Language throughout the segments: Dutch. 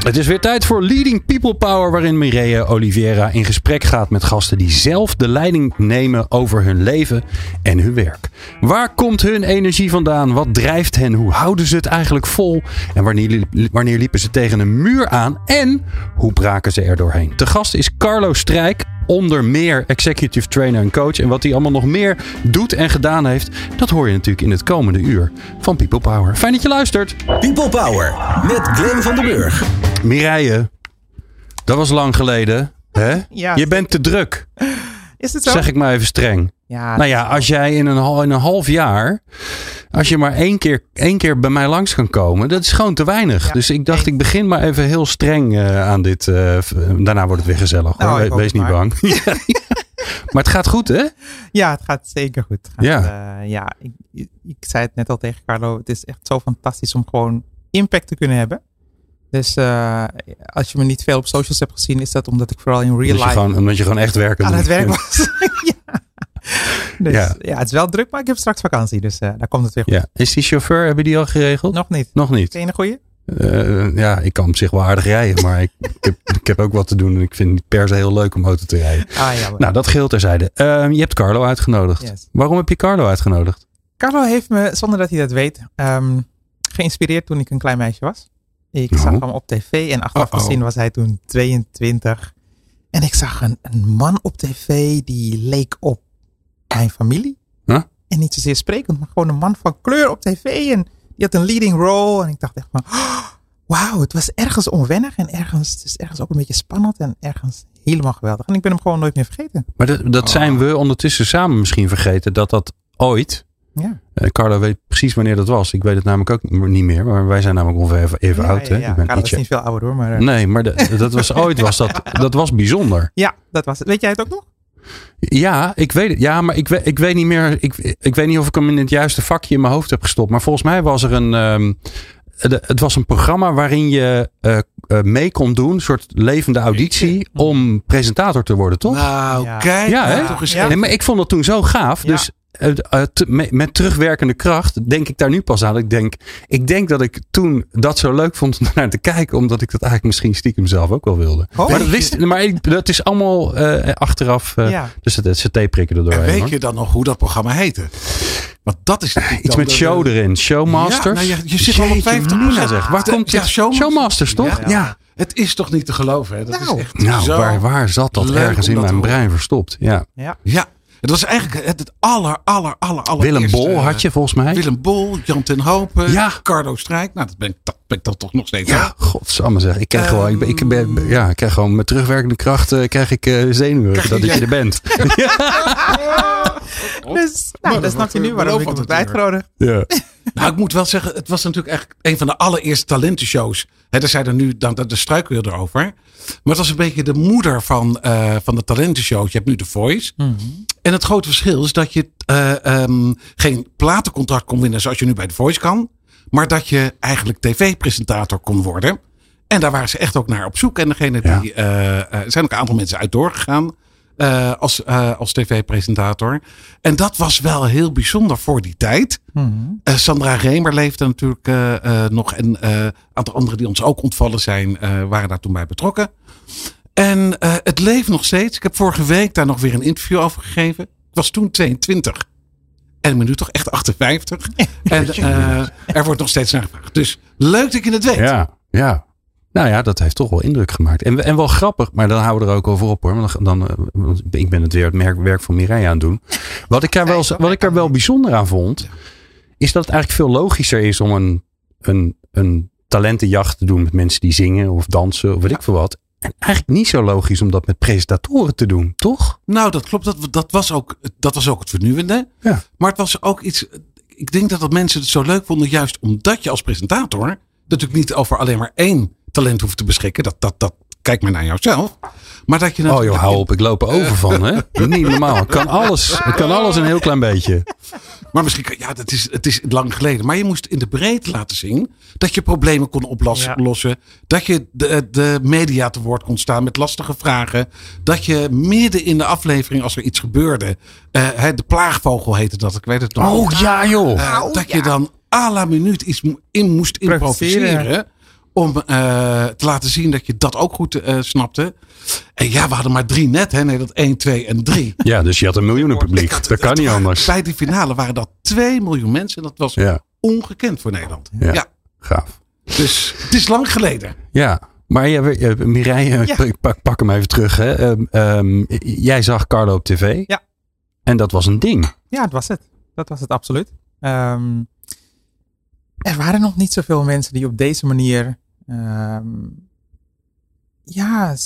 Het is weer tijd voor Leading People Power, waarin Mireille Oliveira in gesprek gaat met gasten die zelf de leiding nemen over hun leven en hun werk. Waar komt hun energie vandaan? Wat drijft hen? Hoe houden ze het eigenlijk vol? En wanneer, wanneer liepen ze tegen een muur aan? En hoe braken ze er doorheen? De gast is Carlo Strijk, onder meer executive trainer en coach. En wat hij allemaal nog meer doet en gedaan heeft, dat hoor je natuurlijk in het komende uur van People Power. Fijn dat je luistert. People Power met Glenn van der Burg. Mireille, dat was lang geleden. Hè? Ja. Je bent te druk, Is het zo? zeg ik maar even streng. Ja, Nou ja, als jij in een, in een half jaar, als je maar één keer, één keer bij mij langs kan komen, dat is gewoon te weinig. Ja, dus ik dacht, ik begin maar even heel streng eh, aan dit. eh, daarna wordt het weer gezellig. Nou, hoor. We- Wees niet maar. bang. Ja. Maar het gaat goed, hè? ja, het gaat zeker goed. Gaat, Ja. eh, ja ik, ik zei het net al tegen Carlo. Het is echt zo fantastisch om gewoon impact te kunnen hebben. Dus eh, als je me niet veel op socials hebt gezien, is dat omdat ik vooral in real life gewoon, omdat je gewoon echt werken aan het werk was. ja. Dus Ja. ja. het is wel druk, maar ik heb straks vakantie. Dus eh, daar komt het weer goed. Ja. Is die chauffeur, hebben die al geregeld? Nog niet. Nog niet. Ken je een goeie? Eh, ja, ik kan op zich wel aardig rijden, maar ik, ik, heb, ik heb ook wat te doen. En ik vind het per se heel leuk om auto te rijden. Ah Nou, dat geldt terzijde. Ehm, je hebt Carlo uitgenodigd. Yes. Waarom heb je Carlo uitgenodigd? Carlo heeft me, zonder dat hij dat weet, ehm, geïnspireerd toen ik een klein meisje was. Ik Oh. zag hem op tv en achteraf Uh-oh. gezien was hij toen 22. En ik zag een, een man op tv die leek op mijn familie. Huh? En niet zozeer sprekend, maar gewoon een man van kleur op tv. En die had een leading role. En ik dacht echt van, oh, wauw, het was ergens onwennig. En ergens, het is ergens ook een beetje spannend. En ergens helemaal geweldig. En ik ben hem gewoon nooit meer vergeten. Maar dat, dat zijn we ondertussen samen misschien vergeten. Dat dat ooit... Ja. eh, Carlo weet precies wanneer dat was. Ik weet het namelijk ook niet meer. Maar wij zijn namelijk ongeveer even, even ja, oud. ja, Hè? Ik ben Carlo is niet veel ouder hoor. Maar, eh, Nee, maar de- dat was ooit was dat, dat was bijzonder. Ja, dat was het. Weet jij het ook nog? Ja, ik weet het. Ja, maar ik weet, ik weet niet meer. Ik, ik weet niet of ik hem in het juiste vakje in mijn hoofd heb gestopt. Maar volgens mij was er een. ehm, de- het was een programma waarin je eh, eh, mee kon doen. Een soort levende auditie. Om presentator te worden, toch? Nou, Ja. kijk. Ja, hè? Toch eens Ja. Nee, maar ik vond dat toen zo gaaf. Ja. Dus met, met terugwerkende kracht denk ik daar nu pas aan. Ik denk, ik denk dat ik toen dat zo leuk vond om naar te kijken. Omdat ik dat eigenlijk misschien stiekem zelf ook wel wilde. Oh. maar dat, wist, maar ik- dat is allemaal eh, achteraf. eh, ja. Dus het, het CT-prikken er En doorheen. weet hoor. je dan nog hoe dat programma heette? Want dat is Iets met show de- erin. Showmasters. Ja, nou, je- je zit al op Jeetje 50%. mina, zeg. Waar De- komt ja? Showmasters. Showmasters, toch? Ja. Ja. Het is toch niet te geloven, hè? Dat Nou. is echt Nou, waar, waar zat dat ergens in mijn brein verstopt? Ja. Ja. Ja, het was eigenlijk het, het aller, aller, aller, aller Willem Bol had je volgens mij. Willem Bol, Jan ten Hopen, Ja. Carlo Strijk. Nou, dat ben ik, dat ben ik dan toch nog steeds. Ja, godsamme zeg. Ik krijg Ehm. gewoon, ik, ben, ik ben, ja, ik krijg gewoon met terugwerkende kracht eh, krijg ik eh, zenuwen Krijg je- dat, dat je ja. er bent. Dus, nou, dat snap je nu eh, waarom ik natuurlijk. uitgenodigd. ja. Nou, ik moet wel zeggen, het was natuurlijk echt een van de allereerste talentenshows. Hè, daar zijn er nu, dan, de struiken we erover. Maar het was een beetje de moeder van, eh, van de talentenshows. Je hebt nu The Voice. En het grote verschil is dat je eh, ehm, geen platencontract kon winnen zoals je nu bij The Voice kan. Maar dat je eigenlijk tv-presentator kon worden. En daar waren ze echt ook naar op zoek. En degene die, eh, er zijn ook een aantal mensen uit doorgegaan. Eh, als, eh, als tv-presentator. En dat was wel heel bijzonder voor die tijd. Mhm. Eh, Sandra Remer leefde natuurlijk eh, eh, nog. En eh, een aantal anderen die ons ook ontvallen zijn, eh, waren daar toen bij betrokken. En eh, het leeft nog steeds. Ik heb vorige week daar nog weer een interview over gegeven. Ik was toen 22. En ik ben nu toch echt 58. en eh, er wordt nog steeds naar gevraagd. Dus leuk dat je het weet. Ja, ja. Nou ja, dat heeft toch wel indruk gemaakt. En, en wel grappig, maar dan houden we er ook over op hoor. Want dan, dan, eh, ik ben het weer het merk, werk van Mireille aan het doen. Wat ik, er wel, wat ik er wel bijzonder aan vond, is dat het eigenlijk veel logischer is om een, een, een talentenjacht te doen met mensen die zingen of dansen of weet ik veel wat. En eigenlijk niet zo logisch om dat met presentatoren te doen, toch? Nou, dat klopt. Dat, dat, was ook, dat was ook het vernieuwende. Ja. Maar het was ook iets. Ik denk dat dat mensen het zo leuk vonden, juist omdat je als presentator natuurlijk niet over alleen maar één talent hoeft te beschikken. Dat, dat, dat, kijk maar naar jouzelf. Maar dat je Oh joh, hou op, ik loop er over van hè. Niet normaal. Het kan alles, het kan alles een heel klein beetje. Maar misschien, ja, dat is, het is lang geleden. Maar je moest in de breedte laten zien dat je problemen kon oplossen. Ja. Dat je de, de media te woord kon staan met lastige vragen. Dat je midden in de aflevering, als er iets gebeurde. eh, hè, de plaagvogel heette dat, ik weet het nog. Oh ja joh. Eh, Oh, dat ja. je dan à la minuut iets in moest Improviseren. Om eh, te laten zien dat je dat ook goed eh, snapte. En ja, we hadden maar drie net. Hè? Nee, dat 1, 2 en 3. Ja, dus je had een miljoenen publiek. Dat kan niet anders. Bij die finale waren dat 2 miljoen mensen. Dat was Ja, ongekend voor Nederland. Ja. Ja. gaaf. Dus het is lang geleden. Ja, maar ja, Mireille, Ja. ik pak, pak hem even terug. Hè. Ehm, ehm, jij zag Carlo op tv. Ja. En dat was een ding. Ja, dat was het. Dat was het absoluut. Ehm, er waren nog niet zoveel mensen die op deze manier. Ehm, ja,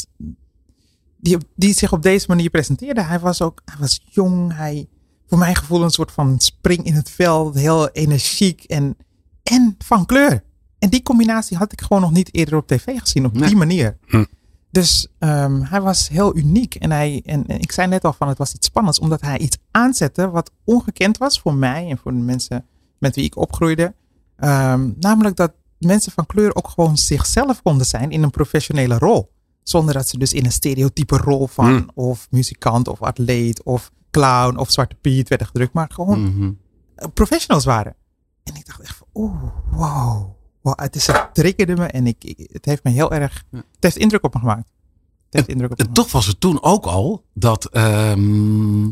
die, die zich op deze manier presenteerden. Hij was ook hij was jong. Hij, voor mijn gevoel, een soort van spring in het veld. Heel energiek en, en van kleur. En die combinatie had ik gewoon nog niet eerder op tv gezien. Op Nee. die manier. Hm. Dus ehm, hij was heel uniek. En, hij, en, en ik zei net al van het was iets spannends. Omdat hij iets aanzette wat ongekend was voor mij. En voor de mensen met wie ik opgroeide. Ehm, namelijk dat mensen van kleur ook gewoon zichzelf konden zijn in een professionele rol. Zonder dat ze dus in een stereotype rol van Hmm. of muzikant of atleet of clown of zwarte piet werden gedrukt. Maar gewoon Mhm. professionals waren. En ik dacht echt van, oeh, wow. wow. Het, is, het triggerde me en ik, ik- het heeft me heel erg, het heeft indruk op me gemaakt. Het heeft indruk op me En toch was het toen ook al dat, ehm,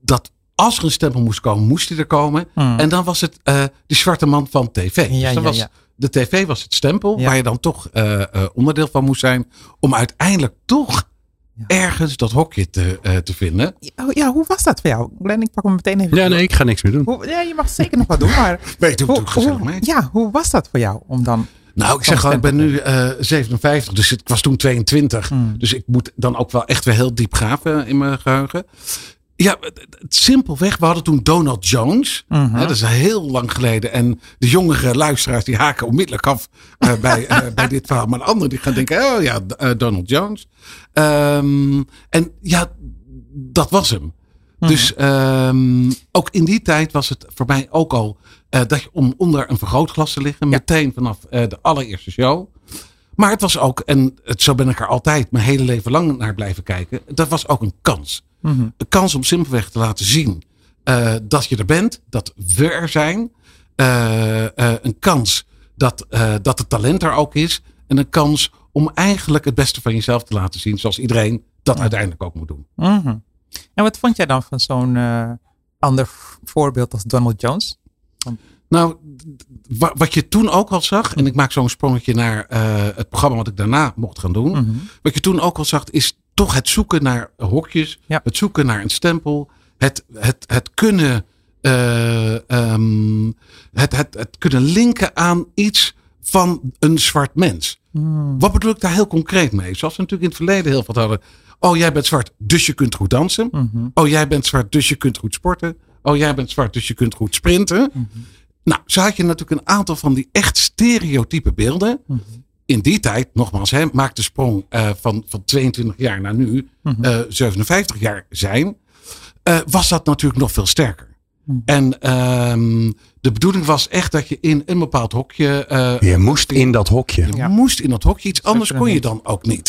dat als er een stempel moest komen, moest hij er komen. gemaakt. En dan was het eh de zwarte man van tv. Ja, dus ja, was, ja. De tv was het stempel Ja. waar je dan toch eh, eh, onderdeel van moest zijn. Om uiteindelijk toch Ja. ergens dat hokje te, eh, te vinden. Ja, oh, ja, hoe was dat voor jou? Glenn, ik pak hem meteen even. Ja, nee, ik ga niks meer doen. Hoe, ja, je mag zeker nog wat doen, maar Weet je hoe, natuurlijk gezellig hoe- mee. ja, hoe was dat voor jou om dan... Nou, ik zeg al, ik ben nu eh 57, dus ik was toen 22. Hmm. Dus ik moet dan ook wel echt weer heel diep graven in mijn geheugen. Ja, simpelweg, we hadden toen Donald Jones. Mhm. Hè, dat is heel lang geleden. En de jongere luisteraars die haken onmiddellijk af eh, bij, eh, bij dit verhaal. Maar de anderen die gaan denken, oh ja, eh, Donald Jones. Ehm, en ja, dat was hem. Mhm. Dus ehm, ook in die tijd was het voor mij ook al dat je om onder een vergrootglas te liggen. Ja. Meteen vanaf de allereerste show. Maar het was ook, en het, zo ben ik er altijd mijn hele leven lang naar blijven kijken. Dat was ook een kans. Mhm. Een kans om simpelweg te laten zien eh, dat je er bent. Dat we er zijn. Eh, eh, een kans dat, dat het talent er ook is. En een kans om eigenlijk het beste van jezelf te laten zien. Zoals iedereen dat uiteindelijk ook moet doen. Mhm. En wat vond jij dan van zo'n ander voorbeeld als Donald Jones? Nou, wat je toen ook al zag, en ik maak zo'n sprongetje naar het programma wat ik daarna mocht gaan doen. Mhm. Wat je toen ook al zag, is toch het zoeken naar hokjes, Ja. het zoeken naar een stempel, het, het, het kunnen. eh, ehm, het, het, het kunnen linken aan iets van een zwart mens. Mhm. Wat bedoel ik daar heel concreet mee? Zoals we natuurlijk in het verleden heel veel hadden. Oh, jij bent zwart, dus je kunt goed dansen. Mhm. Oh, jij bent zwart, dus je kunt goed sporten. Oh, jij bent zwart, dus je kunt goed sprinten. Nou, zo had je natuurlijk een aantal van die echt stereotype beelden. Mhm. In die tijd, nogmaals, hè, maak de sprong eh, van, van 22 jaar naar nu, Mhm. eh, 57 jaar zijn. eh, was dat natuurlijk nog veel sterker. Mhm. En ehm, de bedoeling was echt dat je in een bepaald hokje. eh, Je moest in dat hokje. je Ja. moest in dat hokje. Iets anders kon je dan ook niet.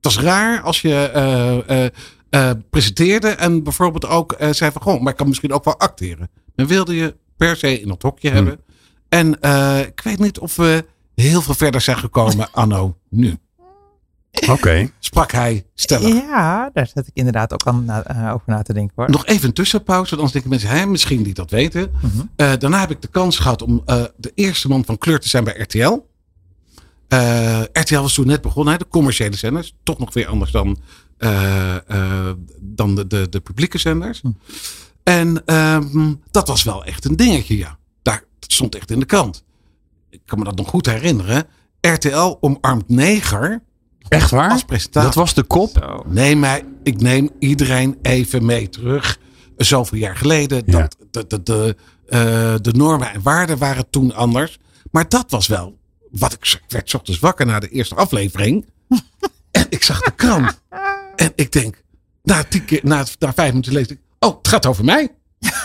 Het was raar als je eh, eh, eh, presenteerde en bijvoorbeeld ook eh, zei van... Goh, maar ik kan misschien ook wel acteren. Dan wilde je per se in dat hokje hebben. En eh, ik weet niet of we heel veel verder zijn gekomen anno nu. Oké. Sprak hij stellig. Ja, daar zat ik inderdaad ook aan eh, over na te denken hoor. Nog even een tussenpauze, want anders denken mensen, hè, misschien die dat weten. Mhm. Eh, daarna heb ik de kans gehad om eh, de eerste man van kleur te zijn bij RTL. Eh, RTL was toen net begonnen, hè, de commerciële zenders. Toch nog weer anders dan, eh, eh, dan de, de, de publieke zenders. Hm. En ehm, dat was wel echt een dingetje, ja. Daar, dat stond echt in de krant. Ik kan me dat nog goed herinneren. RTL omarmt neger Echt waar? als presentator. Dat was de kop? Zo. Mij, ik neem iedereen even mee terug. Zoveel jaar geleden. Ja. Dat, de, de, de, eh, de normen en waarden waren toen anders. Maar dat was wel wat ik, ik werd 's ochtends wakker na de eerste aflevering. en ik zag de krant. En ik denk, na, tien keer, na, na vijf minuten lees ik, oh, het gaat over mij.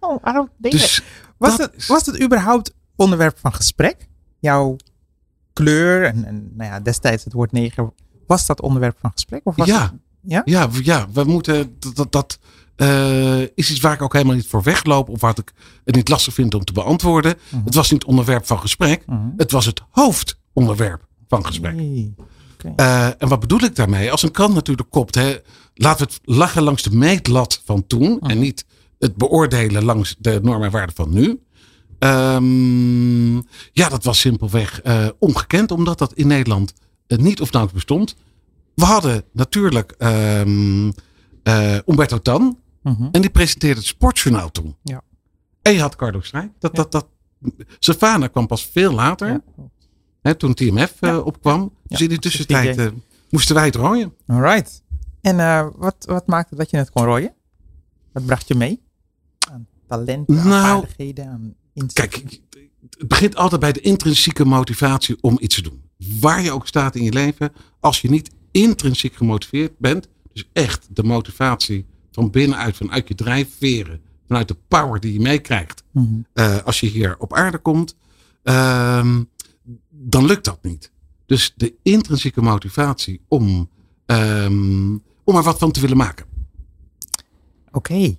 Oh, I don't think Dus it. was, dat was het überhaupt onderwerp van gesprek? Jouw kleur en, en nou ja, destijds het woord neger. Was dat onderwerp van gesprek? Of was Ja. het- ja? Ja, ja, we moeten. Dat, dat, dat eh, is iets waar ik ook helemaal niet voor wegloop. Of wat ik het niet lastig vind om te beantwoorden. Mhm. Het was niet onderwerp van gesprek. Mhm. Het was het hoofdonderwerp van gesprek. Nee. Eh, en wat bedoel ik daarmee? Als een krant natuurlijk kopt, hè, laten we het lachen langs de meetlat van toen. En niet het beoordelen langs de normen en waarden van nu. Ehm, ja, dat was simpelweg eh, ongekend, omdat dat in Nederland eh, niet of nauwelijks bestond. We hadden natuurlijk eh, Umberto Tan. Mhm. En die presenteerde het sportjournaal toen. Ja. En je had Carlo Strijk. Dat, Ja. dat, dat, kwam pas veel later. Ja. Hè, toen TMF Ja. opkwam. Dus in die tussentijd moesten wij het rooien. Alright. En eh, wat, wat maakte dat je het kon rooien? Wat bracht je mee? Aan talenten, aan Nou, vaardigheden, aan? Kijk, het begint altijd bij de intrinsieke motivatie om iets te doen. Waar je ook staat in je leven. Als je niet intrinsiek gemotiveerd bent. Dus echt de motivatie van binnenuit, vanuit je drijfveren. Vanuit de power die je meekrijgt. Mhm. eh, als je hier op aarde komt, ehm, dan lukt dat niet. Dus de intrinsieke motivatie om, ehm, om er wat van te willen maken. Oké.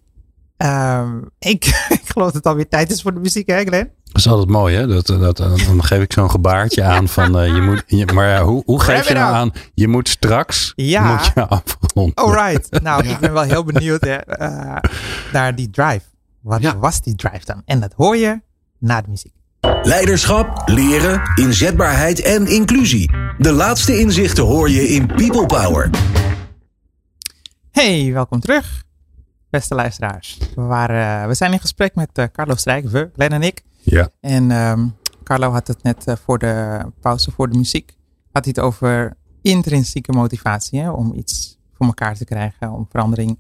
Ehm, ik, ik geloof dat het alweer tijd is voor de muziek, hè Glenn? Dat is altijd mooi, hè? Dat, dat, dan geef ik zo'n gebaartje aan van eh, je moet. Je, maar ja, hoe, hoe geef je nou aan? Je moet straks Ja. moet je afronden. Alright. Nou, ik ben wel heel benieuwd hè, eh, naar die drive. Wat Ja. was die drive dan? En dat hoor je na de muziek. Leiderschap, leren, inzetbaarheid en inclusie. De laatste inzichten hoor je in People Power. Hey, welkom terug, beste luisteraars. We, waren, we zijn in gesprek met eh, Carlo Strijk, we, Glenn en ik. Ja. En ehm, Carlo had het net eh, voor de pauze voor de muziek. Had hij het over intrinsieke motivatie. Hè, om iets voor elkaar te krijgen. Om verandering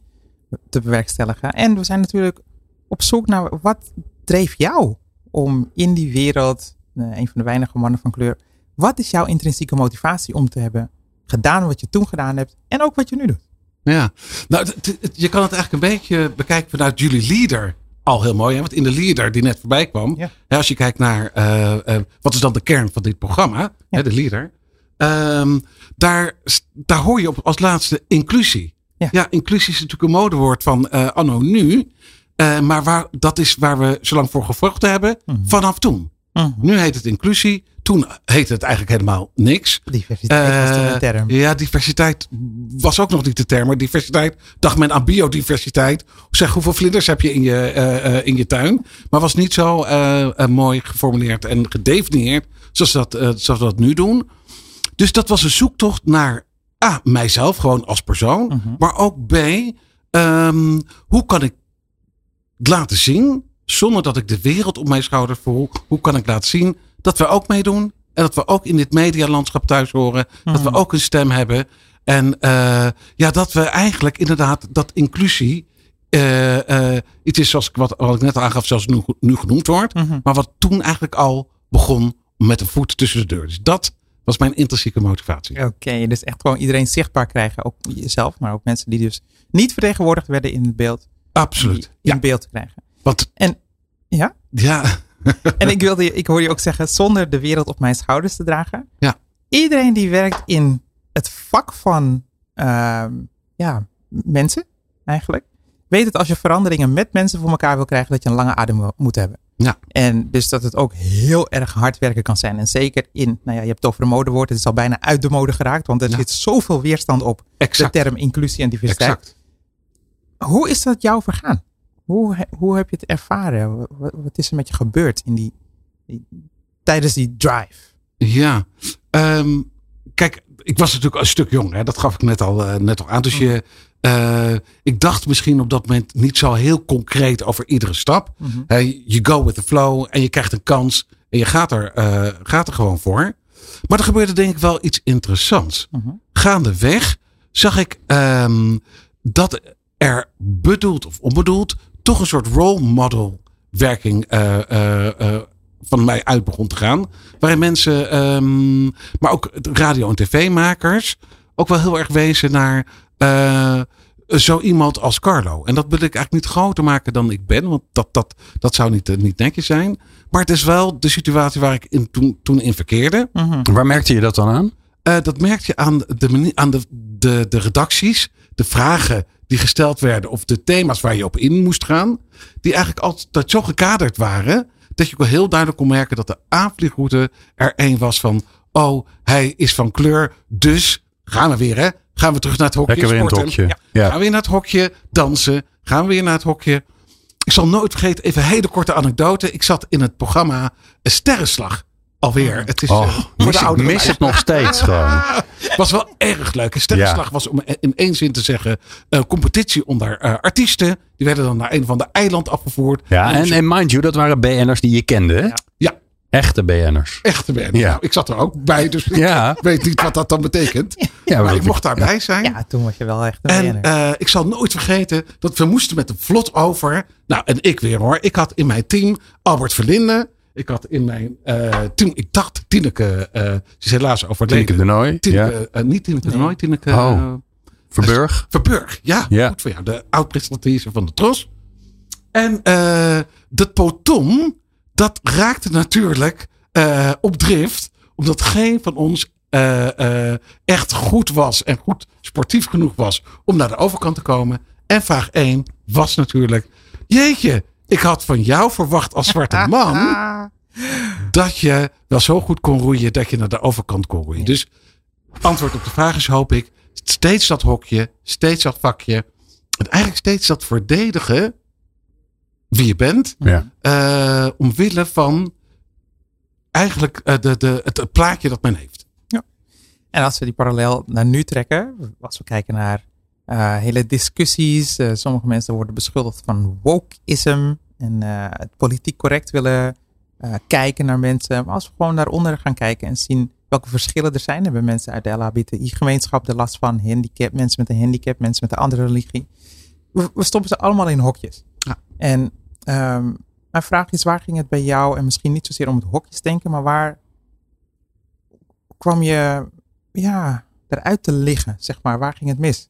te bewerkstelligen. En we zijn natuurlijk op zoek naar wat dreef jou om in die wereld. eh, een van de weinige mannen van kleur. Wat is jouw intrinsieke motivatie om te hebben gedaan wat je toen gedaan hebt. En ook wat je nu doet. Ja, nou, je kan het eigenlijk een beetje bekijken vanuit jullie leader. Al heel mooi, hè? want in de leader die net voorbij kwam. Ja. Hè, als je kijkt naar eh, eh, wat is dan de kern van dit programma, hè, de leader. ehm, daar, daar hoor je op als laatste inclusie. Ja. inclusie is natuurlijk een modewoord van eh, anno nu. Maar waar, dat is waar we zo lang voor gevochten hebben Mhm. vanaf toen. Mhm. Nu heet het inclusie. Toen heette het eigenlijk helemaal niks. Diversiteit was toen Eh, een term. Ja, diversiteit was ook nog niet de term. Maar diversiteit dacht men aan biodiversiteit. Zeg, hoeveel vlinders heb je in je, eh, eh, in je tuin? Maar was niet zo eh, eh, mooi geformuleerd en gedefinieerd zoals, dat, eh, zoals we dat nu doen. Dus dat was een zoektocht naar A, mijzelf gewoon als persoon. Mhm. Maar ook B, ehm, hoe kan ik laten zien, zonder dat ik de wereld op mijn schouder voel, hoe kan ik laten zien dat we ook meedoen en dat we ook in dit medialandschap thuis horen, dat we Mhm. ook een stem hebben en eh, ja, dat we eigenlijk inderdaad dat inclusie eh, eh, iets is zoals ik wat, wat ik net aangaf, het nu, nu genoemd wordt, Mhm. maar wat toen eigenlijk al begon met een voet tussen de deur. Dus dat was mijn intrinsieke motivatie. Oké, dus echt gewoon iedereen zichtbaar krijgen. Ook jezelf, maar ook mensen die dus niet vertegenwoordigd werden in het beeld. Absoluut. Ja, In beeld krijgen. En ja, ja, en ik, wilde, je- ik hoor je ook zeggen, zonder de wereld op mijn schouders te dragen. Ja. Iedereen die werkt in het vak van ehm, ja, mensen, eigenlijk, weet het als je veranderingen met mensen voor elkaar wil krijgen, dat je een lange adem moet hebben. Ja. En dus dat het ook heel erg hard werken kan zijn. En zeker in, nou ja, je hebt het over een modewoord, het is al bijna uit de mode geraakt, want er Ja. zit zoveel weerstand op exact. de term inclusie en diversiteit. exact. Hoe is dat jou vergaan? Hoe, hoe heb je het ervaren? Wat, wat is er met je gebeurd in die, die- tijdens die drive? Ja, Ehm, kijk, ik was natuurlijk een stuk jong, hè? dat gaf ik net al, eh, net al aan. Dus je, eh, ik dacht misschien op dat moment niet zo heel concreet over iedere stap. Hè, Je go with the flow en je krijgt een kans en je gaat er, eh, gaat er gewoon voor. Maar er gebeurde denk ik wel iets interessants. Mhm. Gaandeweg zag ik ehm, dat er bedoeld of onbedoeld toch een soort role model werking eh, eh, eh, van mij uit begon te gaan. Waarin mensen, ehm, maar ook radio- en tv-makers, ook wel heel erg wezen naar. eh, zo iemand als Carlo. En dat wil ik eigenlijk niet groter maken dan ik ben. Want dat, dat, dat zou niet, niet netjes zijn. Maar het is wel de situatie waar ik in, toen, toen in verkeerde. Mhm. Waar merkte je dat dan aan? Eh, dat merk je aan, de, manier, aan de, de, de redacties. De vragen die gesteld werden. Of de thema's waar je op in moest gaan. Die eigenlijk altijd zo gekaderd waren. Dat je ook wel heel duidelijk kon merken dat de aanvliegroute er één was van. Oh, hij is van kleur. Dus gaan we weer hè. Gaan we terug naar het hokje. Lekker weer in het hokje. Gaan Ja. we weer naar het hokje dansen. Gaan we weer naar het hokje. Ik zal nooit vergeten, even een hele korte anekdote. Ik zat in het programma een Sterrenslag. Alweer. Het is eh, Oh, voor mis, de ik ouderen. mis het nog steeds gewoon. Was wel erg leuk. Sterrenslag Ja. was om in één zin te zeggen een competitie onder eh, artiesten. Die werden dan naar een van de eiland afgevoerd. Ja, en, en mind you, dat waren BN'ers die je kende. hè? Ja, Echte BN'ers. echte band. Ja. Nou, ik zat er ook bij, dus Ja. ik weet niet wat dat dan betekent. Ja, maar ik mocht daarbij zijn. Ja, toen was je wel echt een En eh, ik zal nooit vergeten dat we moesten met een vlot over. Nou, en ik weer hoor. Ik had in mijn team Albert Verlinde. Ik had in mijn eh, team, ik dacht Tineke, eh, ze is helaas overleden. Tineke de Nooi. Ja. Tineke, eh, niet Tineke de Nooi, Tineke Oh. Verburg. Verburg. Ja, Ja. goed voor jou. De oud-presentatrice van de Tros. En eh dat potom, dat raakte natuurlijk eh, op drift. Omdat geen van ons eh, eh, echt goed was en goed sportief genoeg was om naar de overkant te komen. En vraag 1 was natuurlijk, jeetje, ik had van jou verwacht als zwarte man dat je wel zo goed kon roeien dat je naar de overkant kon roeien. Dus antwoord op de vraag is hoop ik steeds dat hokje, steeds dat vakje. En eigenlijk steeds dat verdedigen wie je bent. Ja. eh, omwille van eigenlijk eh, de, de, het, het plaatje dat men heeft. En als we die parallel naar nu trekken, als we kijken naar eh, hele discussies, eh, sommige mensen worden beschuldigd van wokeism en eh, het politiek correct willen kijken naar mensen. Maar als we gewoon daaronder gaan kijken en zien welke verschillen er zijn, hebben mensen uit de LHBTI-gemeenschap er last van, handicap, mensen met een handicap, mensen met een andere religie. We, we stoppen ze allemaal in hokjes. Ja. En ehm, mijn vraag is, waar ging het bij jou, en misschien niet zozeer om het hokjes denken, maar waar kwam je ja, eruit te liggen, zeg maar? Waar ging het mis?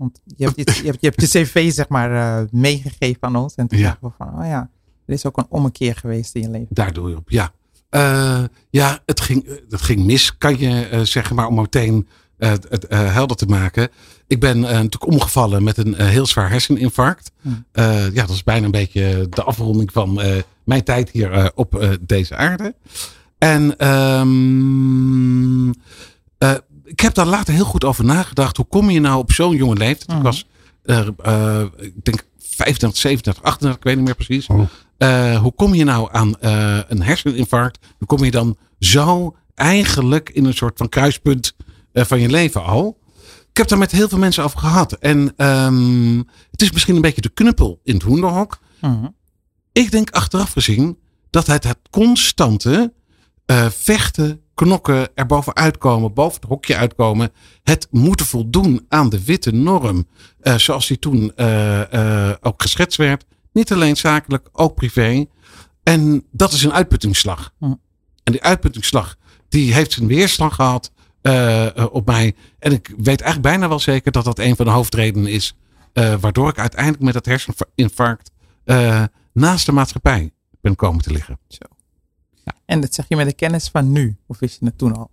Want je hebt je, je, hebt, je, hebt je cv, zeg maar, eh, meegegeven aan ons. En toen dachten we van, oh ja, er is ook een ommekeer geweest in je leven. Daar doe je op, ja. Eh, ja, het ging, eh, het ging mis, kan je eh, zeggen, maar om meteen eh, het eh, helder te maken. Ik ben eh, natuurlijk omgevallen met een eh, heel zwaar herseninfarct. Hmm. Eh, ja, dat is bijna een beetje de afronding van eh, mijn tijd hier eh, op eh, deze aarde. En ehm, eh, ik heb daar later heel goed over nagedacht. Hoe kom je nou op zo'n jonge leeftijd? Ik Mhm. was, eh, eh, ik denk 35, 37, 38, ik weet niet meer precies. Oh. Eh, hoe kom je nou aan een herseninfarct? Hoe kom je dan zo eigenlijk in een soort van kruispunt van je leven al? Ik heb daar met heel veel mensen over gehad. En ehm, het is misschien een beetje de knuppel in het hoenderhok. Mhm. Ik denk achteraf gezien dat het het constante vechten, knokken, er bovenuit komen, boven het hokje uitkomen. Het moeten voldoen aan de witte norm. eh, zoals die toen eh, eh, ook geschetst werd. Niet alleen zakelijk, ook privé. En dat is een uitputtingsslag. Hm. En die uitputtingsslag, die heeft zijn weerslag gehad eh, eh, op mij. En ik weet eigenlijk bijna wel zeker dat dat een van de hoofdredenen is. waardoor ik uiteindelijk met dat herseninfarct naast de maatschappij ben komen te liggen. En dat zeg je met de kennis van nu, of wist je het toen al?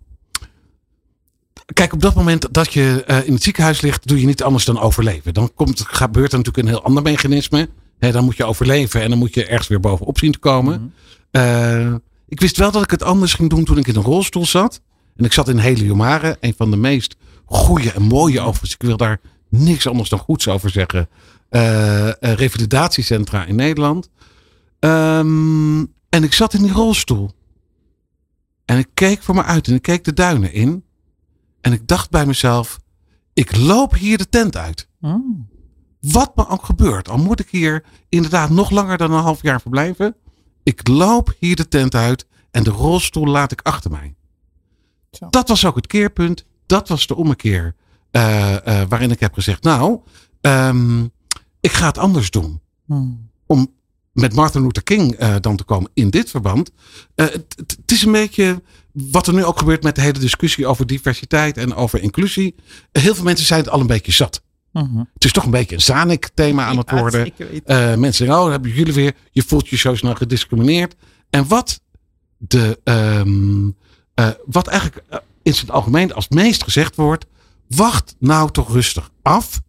Kijk, op dat moment dat je eh, in het ziekenhuis ligt, doe je niet anders dan overleven. Dan komt, gebeurt er natuurlijk een heel ander mechanisme. Hè, dan moet je overleven en dan moet je ergens weer bovenop zien te komen. Mhm. Eh, ik wist wel dat ik het anders ging doen toen ik in een rolstoel zat. En ik zat in Heliomare, een van de meest goede en mooie overigens. Ik wil daar niks anders dan goeds over zeggen. eh, revalidatiecentra in Nederland. Ehm, en ik zat in die rolstoel. En ik keek voor me uit en ik keek de duinen in. En ik dacht bij mezelf, ik loop hier de tent uit. Mm. Wat me ook gebeurt, al moet ik hier inderdaad nog langer dan een half jaar verblijven. Ik loop hier de tent uit en de rolstoel laat ik achter mij. Zo. Dat was ook het keerpunt. Dat was de ommekeer eh, eh, waarin ik heb gezegd, nou, ehm, ik ga het anders doen. Mm. Om met Martin Luther King eh, dan te komen in dit verband. Eh, het, is een beetje wat er nu ook gebeurt met de hele discussie over diversiteit en over inclusie. Heel veel mensen zijn het al een beetje zat. Mhm. Het is toch een beetje een Zanik-thema aan het worden. Eh, mensen zeggen, oh, hebben jullie weer, je voelt je zo snel gediscrimineerd. En wat de, ehm, eh, wat eigenlijk eh, in het algemeen als meest gezegd wordt, wacht nou toch rustig af,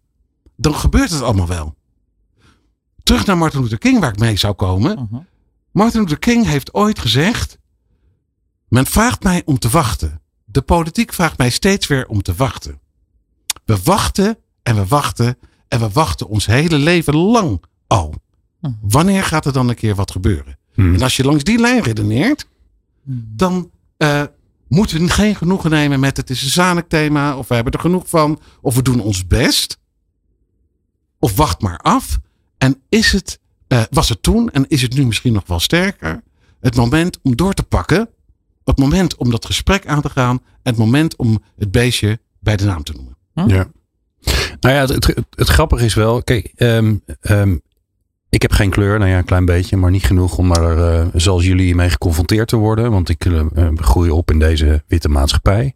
dan gebeurt het allemaal wel. Terug naar Martin Luther King, waar ik mee zou komen. Mhm. Martin Luther King heeft ooit gezegd: Men vraagt mij om te wachten. De politiek vraagt mij steeds weer om te wachten. We wachten en we wachten en we wachten ons hele leven lang al. Mhm. Wanneer gaat er dan een keer wat gebeuren? Hmm. En als je langs die lijn redeneert, Mhm. dan eh, moeten we geen genoegen nemen met het is een zanig thema, of we hebben er genoeg van, of we doen ons best. Of wacht maar af. En is het, eh, was het toen, en is het nu misschien nog wel sterker, het moment om door te pakken, het moment om dat gesprek aan te gaan, het moment om het beestje bij de naam te noemen. Ja. Nou ja, het, het, het grappige is wel, kijk, ehm, ehm, ik heb geen kleur, nou ja, een klein beetje, maar niet genoeg om er, eh, zoals jullie, mee geconfronteerd te worden. Want ik eh, eh, groei op in deze witte maatschappij.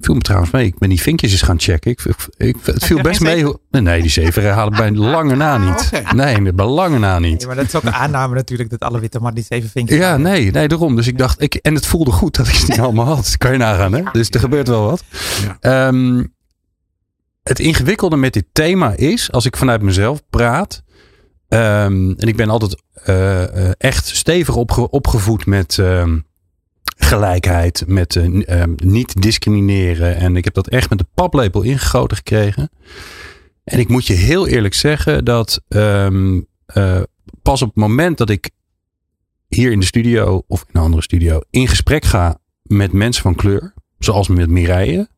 Viel me trouwens mee. Ik ben die vinkjes eens gaan checken. Ik, het viel best mee. hoe- Nee, nee, die zeven halen bij lange na niet. Nee, bij lange na niet. Nee, maar dat is ook een aanname natuurlijk dat alle witte mannen die zeven vinkjes Ja, nee, nee, daarom. Dus ik dacht, ik, en het voelde goed dat ik het niet allemaal had. Kan je nagaan, hè? Dus er gebeurt wel wat. Ja. Ehm, het ingewikkelde met dit thema is, als ik vanuit mezelf praat. Ehm, en ik ben altijd eh, eh, echt stevig opge- opgevoed met ehm, gelijkheid, met eh, ehm, niet discrimineren. En ik heb dat echt met de paplepel ingegoten gekregen. En ik moet je heel eerlijk zeggen dat pas op het moment dat ik hier in de studio of in een andere studio in gesprek ga met mensen van kleur, zoals met Mireille.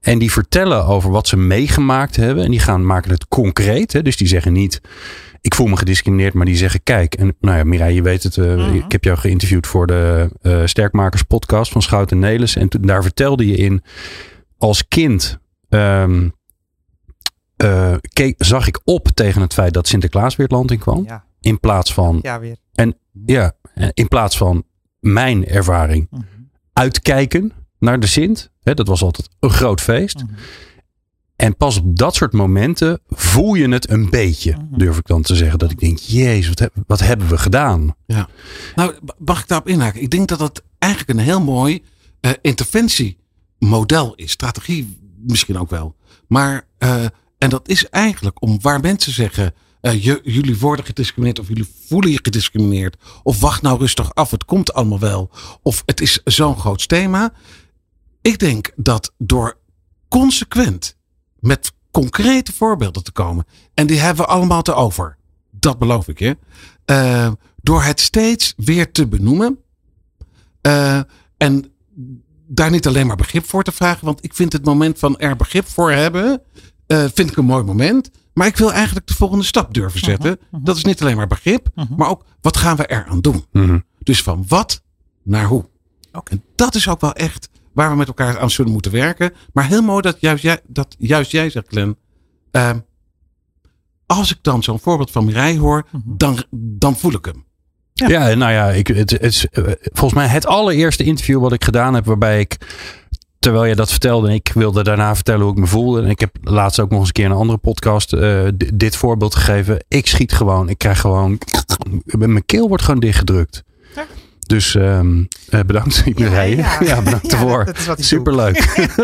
En die vertellen over wat ze meegemaakt hebben. En die gaan maken het concreet. Hè? Dus die zeggen niet, ik voel me gediscrimineerd. Maar die zeggen, kijk. En nou ja, Mireille, je weet het. eh, Mhm. Ik heb jou geïnterviewd voor de eh, Sterkmakers podcast van Schouten Nelis. En toen, daar vertelde je in, als kind eh, keek, zag ik op tegen het feit dat Sinterklaas weer het land in kwam. Ja, In plaats van, ja weer. ja, eh, in plaats van mijn ervaring Mhm. uitkijken naar de Sint. Hè, dat was altijd een groot feest. Mhm. En pas op dat soort momenten voel je het een beetje, Mhm. durf ik dan te zeggen. Dat ik denk, jezus, wat, heb- wat hebben we gedaan? Nou, mag ik daarop inhaken? Ik denk dat dat eigenlijk een heel mooi eh, interventiemodel is. Strategie misschien ook wel. Maar, eh, en dat is eigenlijk om waar mensen zeggen, eh, je, jullie worden gediscrimineerd of jullie voelen je gediscrimineerd. Of wacht nou rustig af, het komt allemaal wel. Of het is zo'n groot thema. Ik denk dat door consequent met concrete voorbeelden te komen. En die hebben we allemaal te over. Dat beloof ik je. Eh, door het steeds weer te benoemen. eh, en daar niet alleen maar begrip voor te vragen. Want ik vind het moment van er begrip voor hebben. eh, vind ik een mooi moment. Maar ik wil eigenlijk de volgende stap durven zetten. Dat is niet alleen maar begrip. Mhm. Maar ook wat gaan we eraan doen. Mhm. Dus van wat naar hoe. Oké. En dat is ook wel echt waar we met elkaar aan zullen moeten werken. Maar heel mooi dat juist jij, dat juist jij zegt, Glenn. ehm, als ik dan zo'n voorbeeld van Mireille hoor, Mhm. dan, dan voel ik hem. Ja. Ja, nou ja, ik, het, het is volgens mij het allereerste interview wat ik gedaan heb. Waarbij ik, terwijl je dat vertelde, en ik wilde daarna vertellen hoe ik me voelde. En ik heb laatst ook nog eens een keer in een andere podcast eh, dit voorbeeld gegeven. Ik schiet gewoon, ik krijg gewoon, mijn keel wordt gewoon dichtgedrukt. Dus ehm, eh, bedankt, Mireille. Ja, ja. bedankt Ja, ervoor. dat- ik. Superleuk.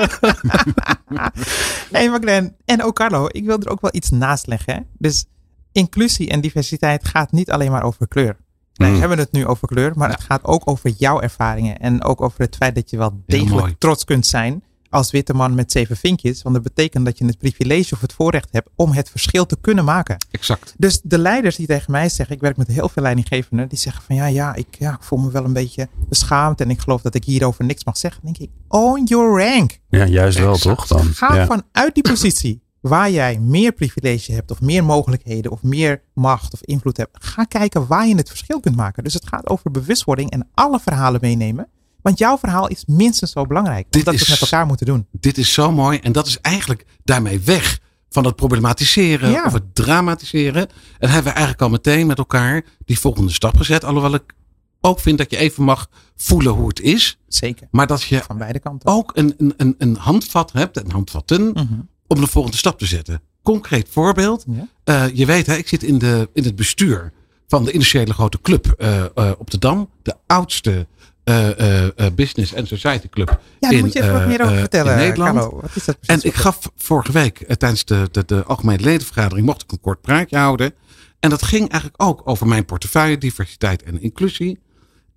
Nee, maar Glenn en ook Carlo, ik wil er ook wel iets naast leggen. Hè? Dus inclusie en diversiteit gaat niet alleen maar over kleur. Wij Mm. hebben het nu over kleur, maar het gaat ook over jouw ervaringen. En ook over het feit dat je wel degelijk trots kunt zijn als witte man met zeven vinkjes. Want dat betekent dat je het privilege of het voorrecht hebt om het verschil te kunnen maken. Exact. Dus de leiders die tegen mij zeggen, ik werk met heel veel leidinggevenden, die zeggen van ja, ja, ik, ja, ik voel me wel een beetje beschaamd en ik geloof dat ik hierover niks mag zeggen. Dan denk ik, own your rank. Ja, juist wel Exact. toch dan. Ga Ja. vanuit die positie waar jij meer privilege hebt of meer mogelijkheden of meer macht of invloed hebt. Ga kijken waar je het verschil kunt maken. Dus het gaat over bewustwording en alle verhalen meenemen. Want jouw verhaal is minstens zo belangrijk. Dit Omdat we het met elkaar moeten doen. Dit is zo mooi. En dat is eigenlijk daarmee weg van het problematiseren Ja. of het dramatiseren. En hebben we eigenlijk al meteen met elkaar die volgende stap gezet. Alhoewel ik ook vind dat je even mag voelen hoe het is. Zeker. Maar dat je Van beide kanten. ook een, een, een, een handvat hebt, en handvatten, Mhm. om de volgende stap te zetten. concreet voorbeeld. Ja. Eh, je weet, hè, ik zit in, de, in het bestuur van de industriële grote club eh, eh, op de Dam. De oudste eh, eh, eh, business and society club Ja, daar moet je even wat meer over vertellen, Nederland. Carlo. Wat is dat precies? En ik gaf vorige week tijdens de, de, de algemene ledenvergadering mocht ik een kort praatje houden. En dat ging eigenlijk ook over mijn portefeuille, diversiteit en inclusie.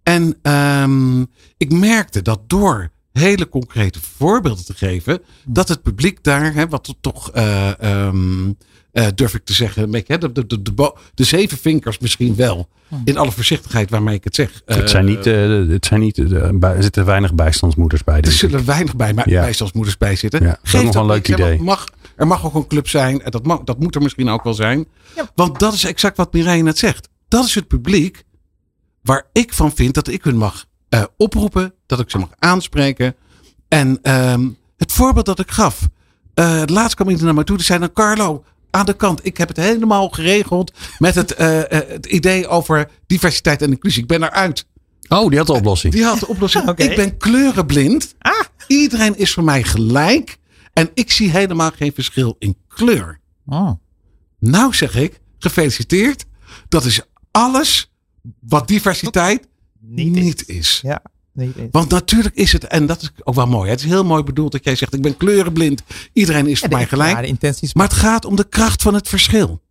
En ehm, ik merkte dat door hele concrete voorbeelden te geven, dat het publiek daar, hè, wat toch, eh, eh, durf ik te zeggen, de, de, de, de, zeven vinkers misschien wel, in alle voorzichtigheid waarmee ik het zeg. het zijn niet, eh, het zijn niet eh, bij- er zitten weinig bijstandsmoeders bij. Er zullen weinig bij, Ja. bijstandsmoeders bij zitten. Ja, dat is nog een leuk idee. Mag, er mag ook een club zijn. En dat, mag, dat moet er misschien ook wel zijn. Want dat is exact wat Mireille net zegt. Dat is het publiek waar ik van vind dat ik hun mag eh, oproepen. Dat ik ze mag aanspreken. En ehm, het voorbeeld dat ik gaf. eh laatst kwam iemand naar me toe. Die zei dan Carlo, aan de kant. Ik heb het helemaal geregeld met het, eh, eh, het idee over diversiteit en inclusie. Ik ben eruit. Oh, die had de oplossing. Die had de oplossing. Oké. Ik ben kleurenblind. Ah. Iedereen is voor mij gelijk. En ik zie helemaal geen verschil in kleur. Oh. Nou zeg ik, gefeliciteerd. Dat is alles wat diversiteit Niet niet, is. Ja, nee, nee. Want natuurlijk is het, en dat is ook wel mooi. Het is heel mooi bedoeld dat jij zegt, ik ben kleurenblind. Iedereen is voor mij gelijk. Ja, de intenties. Maar het gaat om de kracht van het verschil.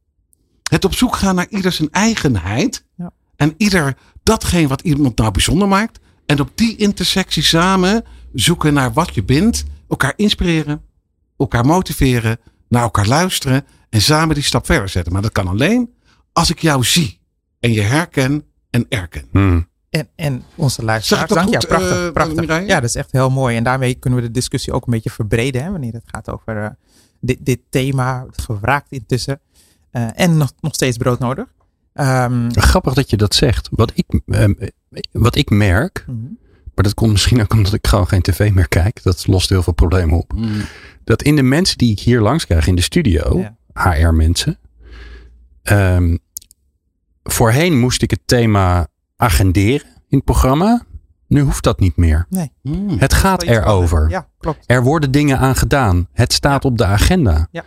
Het op zoek gaan naar ieder zijn eigenheid. Ja. En ieder datgene wat iemand nou bijzonder maakt. En op die intersectie samen zoeken naar wat je bent. Elkaar inspireren. Elkaar motiveren. Naar elkaar luisteren. En samen die stap verder zetten. Maar dat kan alleen als ik jou zie. En je herken en erken. Hmm. En, en onze luisteraars. Dank, goed, ja, prachtig, eh, prachtig. Ja, dat is echt heel mooi. En daarmee kunnen we de discussie ook een beetje verbreden. Hè, wanneer het gaat over eh, dit, dit thema. Gevraagd intussen. Eh, en nog, nog steeds brood nodig. Ehm, Grappig dat je dat zegt. Wat ik, ehm, wat ik merk, mhm. maar dat komt misschien ook omdat ik gewoon geen tv meer kijk. Dat lost heel veel problemen op. Dat in de mensen die ik hier langs krijg in de studio, Ja. HR-mensen. ehm, voorheen moest ik het thema agenderen in het programma. Nu hoeft dat niet meer. Nee. Hmm. Het gaat erover. Ja, klopt. Er worden dingen aan gedaan. Het staat op de agenda. Ja.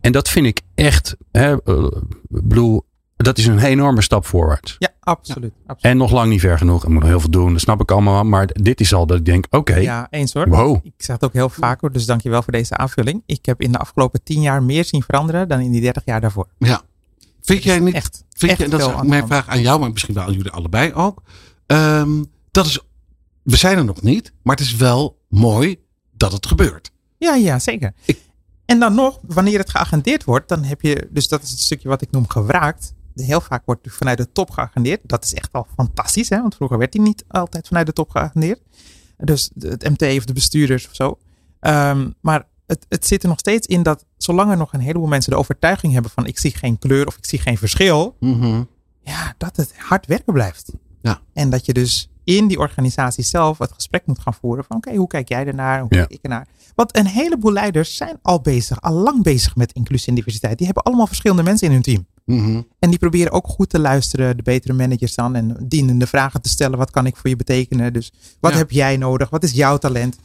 En dat vind ik echt, hè, eh, bedoel, dat is een enorme stap voorwaarts. Ja, absoluut. absoluut. En nog lang niet ver genoeg. Ik moet nog heel veel doen. Dat snap ik allemaal. Maar dit is al dat ik denk, oké. Ja, eens hoor. Wow. Ik zeg het ook heel vaak hoor, dus dankjewel voor deze aanvulling. Ik heb in de afgelopen tien jaar meer zien veranderen dan in die dertig jaar daarvoor. Ja. Vind jij niet, Echt. vind echt je, en dat is mijn vraag aan jou, maar misschien wel aan jullie allebei ook. Ehm, dat is, we zijn er nog niet, maar het is wel mooi dat het gebeurt. Ja, ja, zeker. Ik- En dan nog, wanneer het geagendeerd wordt, dan heb je, dus dat is het stukje wat ik noem gewraakt. Heel vaak wordt het vanuit de top geagendeerd. Dat is echt al fantastisch, hè? want vroeger werd die niet altijd vanuit de top geagendeerd. Dus het MT of de bestuurders of zo. Ehm, maar het, het zit er nog steeds in dat zolang er nog een heleboel mensen de overtuiging hebben van ik zie geen kleur of ik zie geen verschil, Mhm. ja, dat het hard werken blijft. Ja. En dat je dus in die organisatie zelf het gesprek moet gaan voeren van oké, hoe kijk jij ernaar? Hoe Ja. kijk ik ernaar? Want een heleboel leiders zijn al bezig, al lang bezig met inclusie en diversiteit. Die hebben allemaal verschillende mensen in hun team. Mhm. En die proberen ook goed te luisteren, de betere managers dan. En dienende vragen te stellen. Wat kan ik voor je betekenen? Dus wat Ja. heb jij nodig? Wat is jouw talent?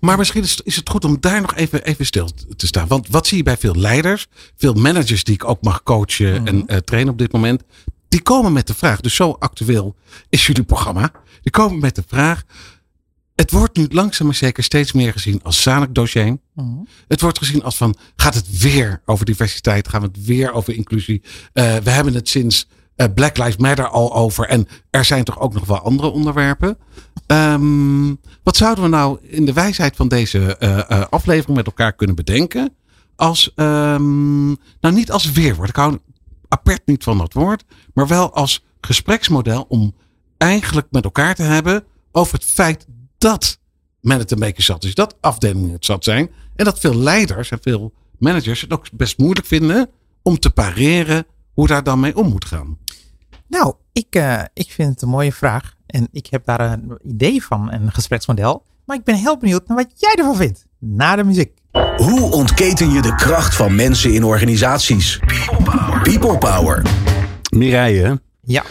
Maar misschien is, is het goed om daar nog even, even stil te staan. Want wat zie je bij veel leiders, veel managers die ik ook mag coachen Mhm. en eh, trainen op dit moment. Die komen met de vraag, dus zo actueel is jullie programma. Die komen met de vraag, het wordt nu langzaam maar zeker steeds meer gezien als zakelijk dossier. Het wordt gezien als van, gaat het weer over diversiteit? Gaan we het weer over inclusie? Eh, we hebben het sinds Black Lives Matter al over. En er zijn toch ook nog wel andere onderwerpen. Ehm, wat zouden we nou in de wijsheid van deze eh, eh, aflevering met elkaar kunnen bedenken? Als, ehm, nou niet als weerwoord. Ik hou apart niet van dat woord. Maar wel als gespreksmodel om eigenlijk met elkaar te hebben over het feit dat men het een beetje zat is. Dat afdelingen het zat zijn. En dat veel leiders en veel managers het ook best moeilijk vinden om te pareren hoe daar dan mee om moet gaan. Nou, ik, eh, ik vind het een mooie vraag. En ik heb daar een idee van, een gespreksmodel. Maar ik ben heel benieuwd naar wat jij ervan vindt. Na de muziek. Hoe ontketen je de kracht van mensen in organisaties? People Power. Mireille, Ja.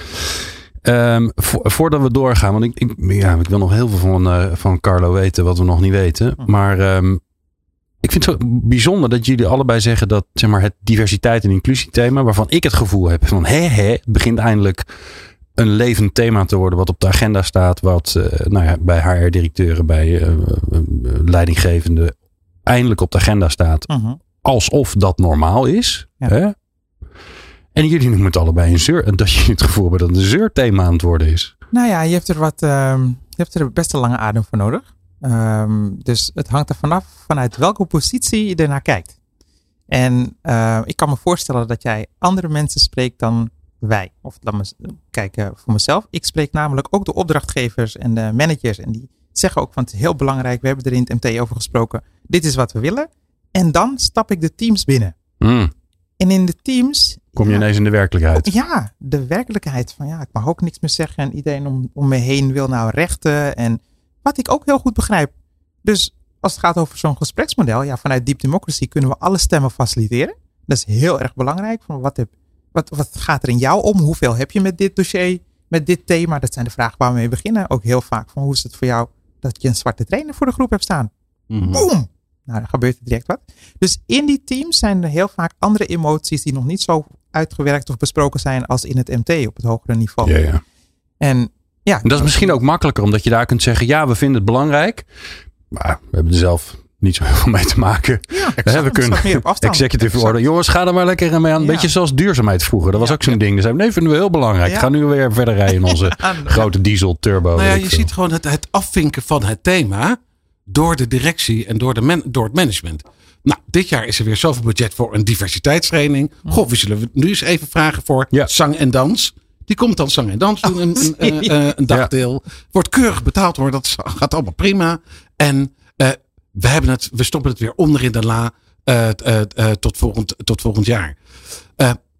ehm, vo- voordat we doorgaan, want ik, ik, ja, ik wil nog heel veel van, eh, van Carlo weten wat we nog niet weten. Hm. Maar ehm, ik vind het zo bijzonder dat jullie allebei zeggen dat zeg maar, het diversiteit en inclusie thema, waarvan ik het gevoel heb van hé hé, het begint eindelijk een levend thema te worden wat op de agenda staat, wat uh, nou ja, bij HR-directeuren, bij uh, leidinggevenden eindelijk op de agenda staat. Mhm. Alsof dat normaal is. Ja. Hè? En jullie noemen het allebei een zeur. En dat je het gevoel hebt dat het een zeurthema aan het worden is. Nou ja, je hebt er wat, ehm, je hebt er best een lange adem voor nodig. Ehm, dus het hangt er vanaf vanuit welke positie je ernaar kijkt. En uh, ik kan me voorstellen dat jij andere mensen spreekt dan wij. Of laat me kijken voor mezelf. Ik spreek namelijk ook de opdrachtgevers en de managers. En die zeggen ook van het is heel belangrijk. We hebben er in het MT over gesproken. Dit is wat we willen. En dan stap ik de teams binnen. Mm. En in de teams. Kom je ja, ineens in de werkelijkheid. Ja, de werkelijkheid van ja, ik mag ook niks meer zeggen. En iedereen om, om me heen wil nou rechten. En wat ik ook heel goed begrijp. Dus als het gaat over zo'n gespreksmodel. Ja, vanuit Deep Democracy kunnen we alle stemmen faciliteren. Dat is heel erg belangrijk. Van wat, heb, wat, wat gaat er in jou om? Hoeveel heb je met dit dossier? Met dit thema? Dat zijn de vragen waar we mee beginnen. Ook heel vaak van hoe is het voor jou dat je een zwarte trainer voor de groep hebt staan? Mhm. Boom! Nou, dan gebeurt er direct wat. Dus in die teams zijn er heel vaak andere emoties die nog niet zo uitgewerkt of besproken zijn als in het MT op het hogere niveau. Ja, ja. En ja, En dat is misschien ook makkelijker, omdat je daar kunt zeggen: ja, we vinden het belangrijk. Maar we hebben er zelf niet zo heel veel mee te maken. ja, we kunnen executive Exact. order. Jongens, ga er maar lekker mee aan. Een Ja. beetje zoals duurzaamheid vroeger. Dat was Ja, ook zo'n ding. We, nee, vinden we heel belangrijk. Ga nu weer verder rijden in onze Aan- grote diesel turbo. Nou je veel. ziet gewoon het, het afvinken van het thema door de directie en door, de door het management. Nou, dit jaar is er weer zoveel budget voor een diversiteitstraining. Goh, we zullen nu eens even vragen voor zang en dans. Die komt dan zang en dans doen, een, een, serieus? eh, eh, een dagdeel. Wordt keurig betaald hoor, dat gaat allemaal prima. En eh, we, hebben het, we stoppen het weer onder in de la tot, volgend, tot volgend jaar.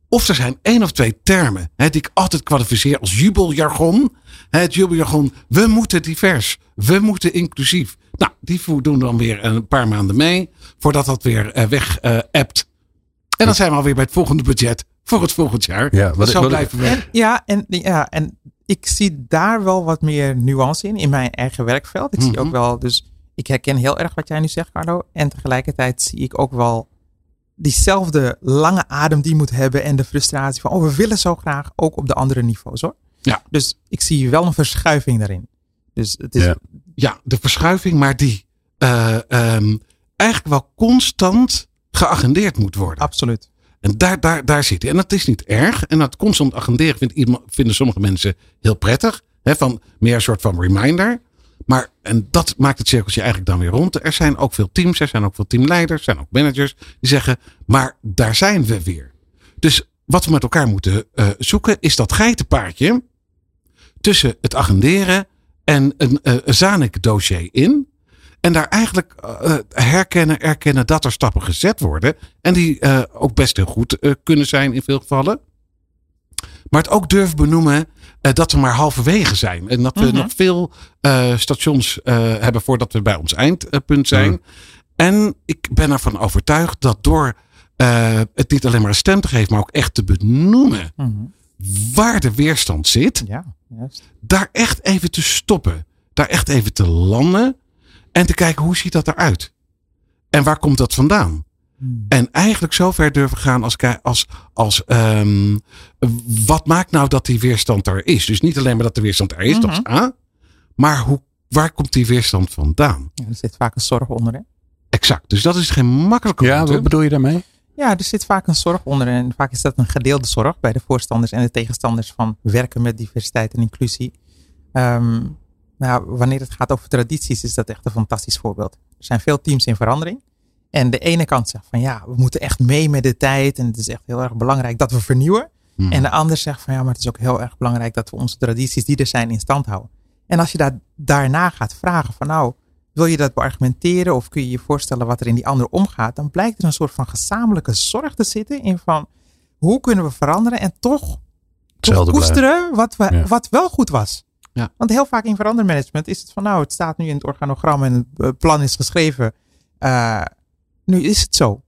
Of er zijn één of twee termen hè, die ik altijd kwalificeer als jubeljargon. Hè, het jubeljargon, we moeten divers, we moeten inclusief. Nou, die doen dan weer een paar maanden mee voordat dat weer weg appt. En dan zijn we alweer bij het volgende budget voor het volgend jaar. Ja, wat- Zo wat- blijven we. En, ja, en, ja, en ik zie daar wel wat meer nuance in, in mijn eigen werkveld. Ik zie Mhm. ook wel, dus ik herken heel erg wat jij nu zegt, Carlo. En tegelijkertijd zie ik ook wel diezelfde lange adem die je moet hebben en de frustratie van, oh, we willen zo graag ook op de andere niveaus hoor. Ja. Dus ik zie wel een verschuiving daarin. Dus het is, Ja. Ja, de verschuiving, maar die eh, ehm, eigenlijk wel constant geagendeerd moet worden. absoluut. En daar, daar, daar zit hij. En dat is niet erg. En dat constant agenderen vindt vinden sommige mensen heel prettig. Hè, van meer een soort van reminder. Maar, en dat maakt het cirkeltje eigenlijk dan weer rond. Er zijn ook veel teams, er zijn ook veel teamleiders, er zijn ook managers die zeggen, maar daar zijn we weer. Dus wat we met elkaar moeten eh, zoeken is dat geitenpaardje tussen het agenderen en een uh, Zanik dossier in. En daar eigenlijk uh, herkennen, erkennen dat er stappen gezet worden. En die uh, ook best heel goed uh, kunnen zijn in veel gevallen. Maar het ook durven benoemen dat we maar halverwege zijn. En dat we Mhm. nog veel stations hebben voordat we bij ons eindpunt zijn. Mhm. En ik ben ervan overtuigd dat door het niet alleen maar een stem te geven, maar ook echt te benoemen Mhm. waar de weerstand zit, Ja, juist. daar echt even te stoppen. Daar echt even te landen. En te kijken hoe ziet dat eruit? En waar komt dat vandaan? Hmm. En eigenlijk zo ver durven gaan als, als, als um, wat maakt nou dat die weerstand er is? Dus niet alleen maar dat de weerstand er is, Mhm. dat is A. Maar hoe, waar komt die weerstand vandaan? Ja, er zit vaak een zorg onder. Hè? Exact. Dus dat is geen makkelijke Ja, route. wat bedoel je daarmee? Ja, er zit vaak een zorg onder. En vaak is dat een gedeelde zorg bij de voorstanders en de tegenstanders van werken met diversiteit en inclusie. Um, nou, wanneer het gaat over tradities, is dat echt een fantastisch voorbeeld. Er zijn veel teams in verandering. En de ene kant zegt van ja, we moeten echt mee met de tijd. En het is echt heel erg belangrijk dat we vernieuwen. Hmm. En de ander zegt van ja, maar het is ook heel erg belangrijk dat we onze tradities die er zijn in stand houden. En als je daar, daarna gaat vragen van nou, wil je dat beargumenteren of kun je je voorstellen wat er in die ander omgaat, dan blijkt er een soort van gezamenlijke zorg te zitten in van hoe kunnen we veranderen en toch, toch koesteren wat, we, Ja. wat wel goed was. Ja. Want heel vaak in verandermanagement is het van nou, het staat nu in het organogram en het eh, plan is geschreven. Uh, nu is het zo.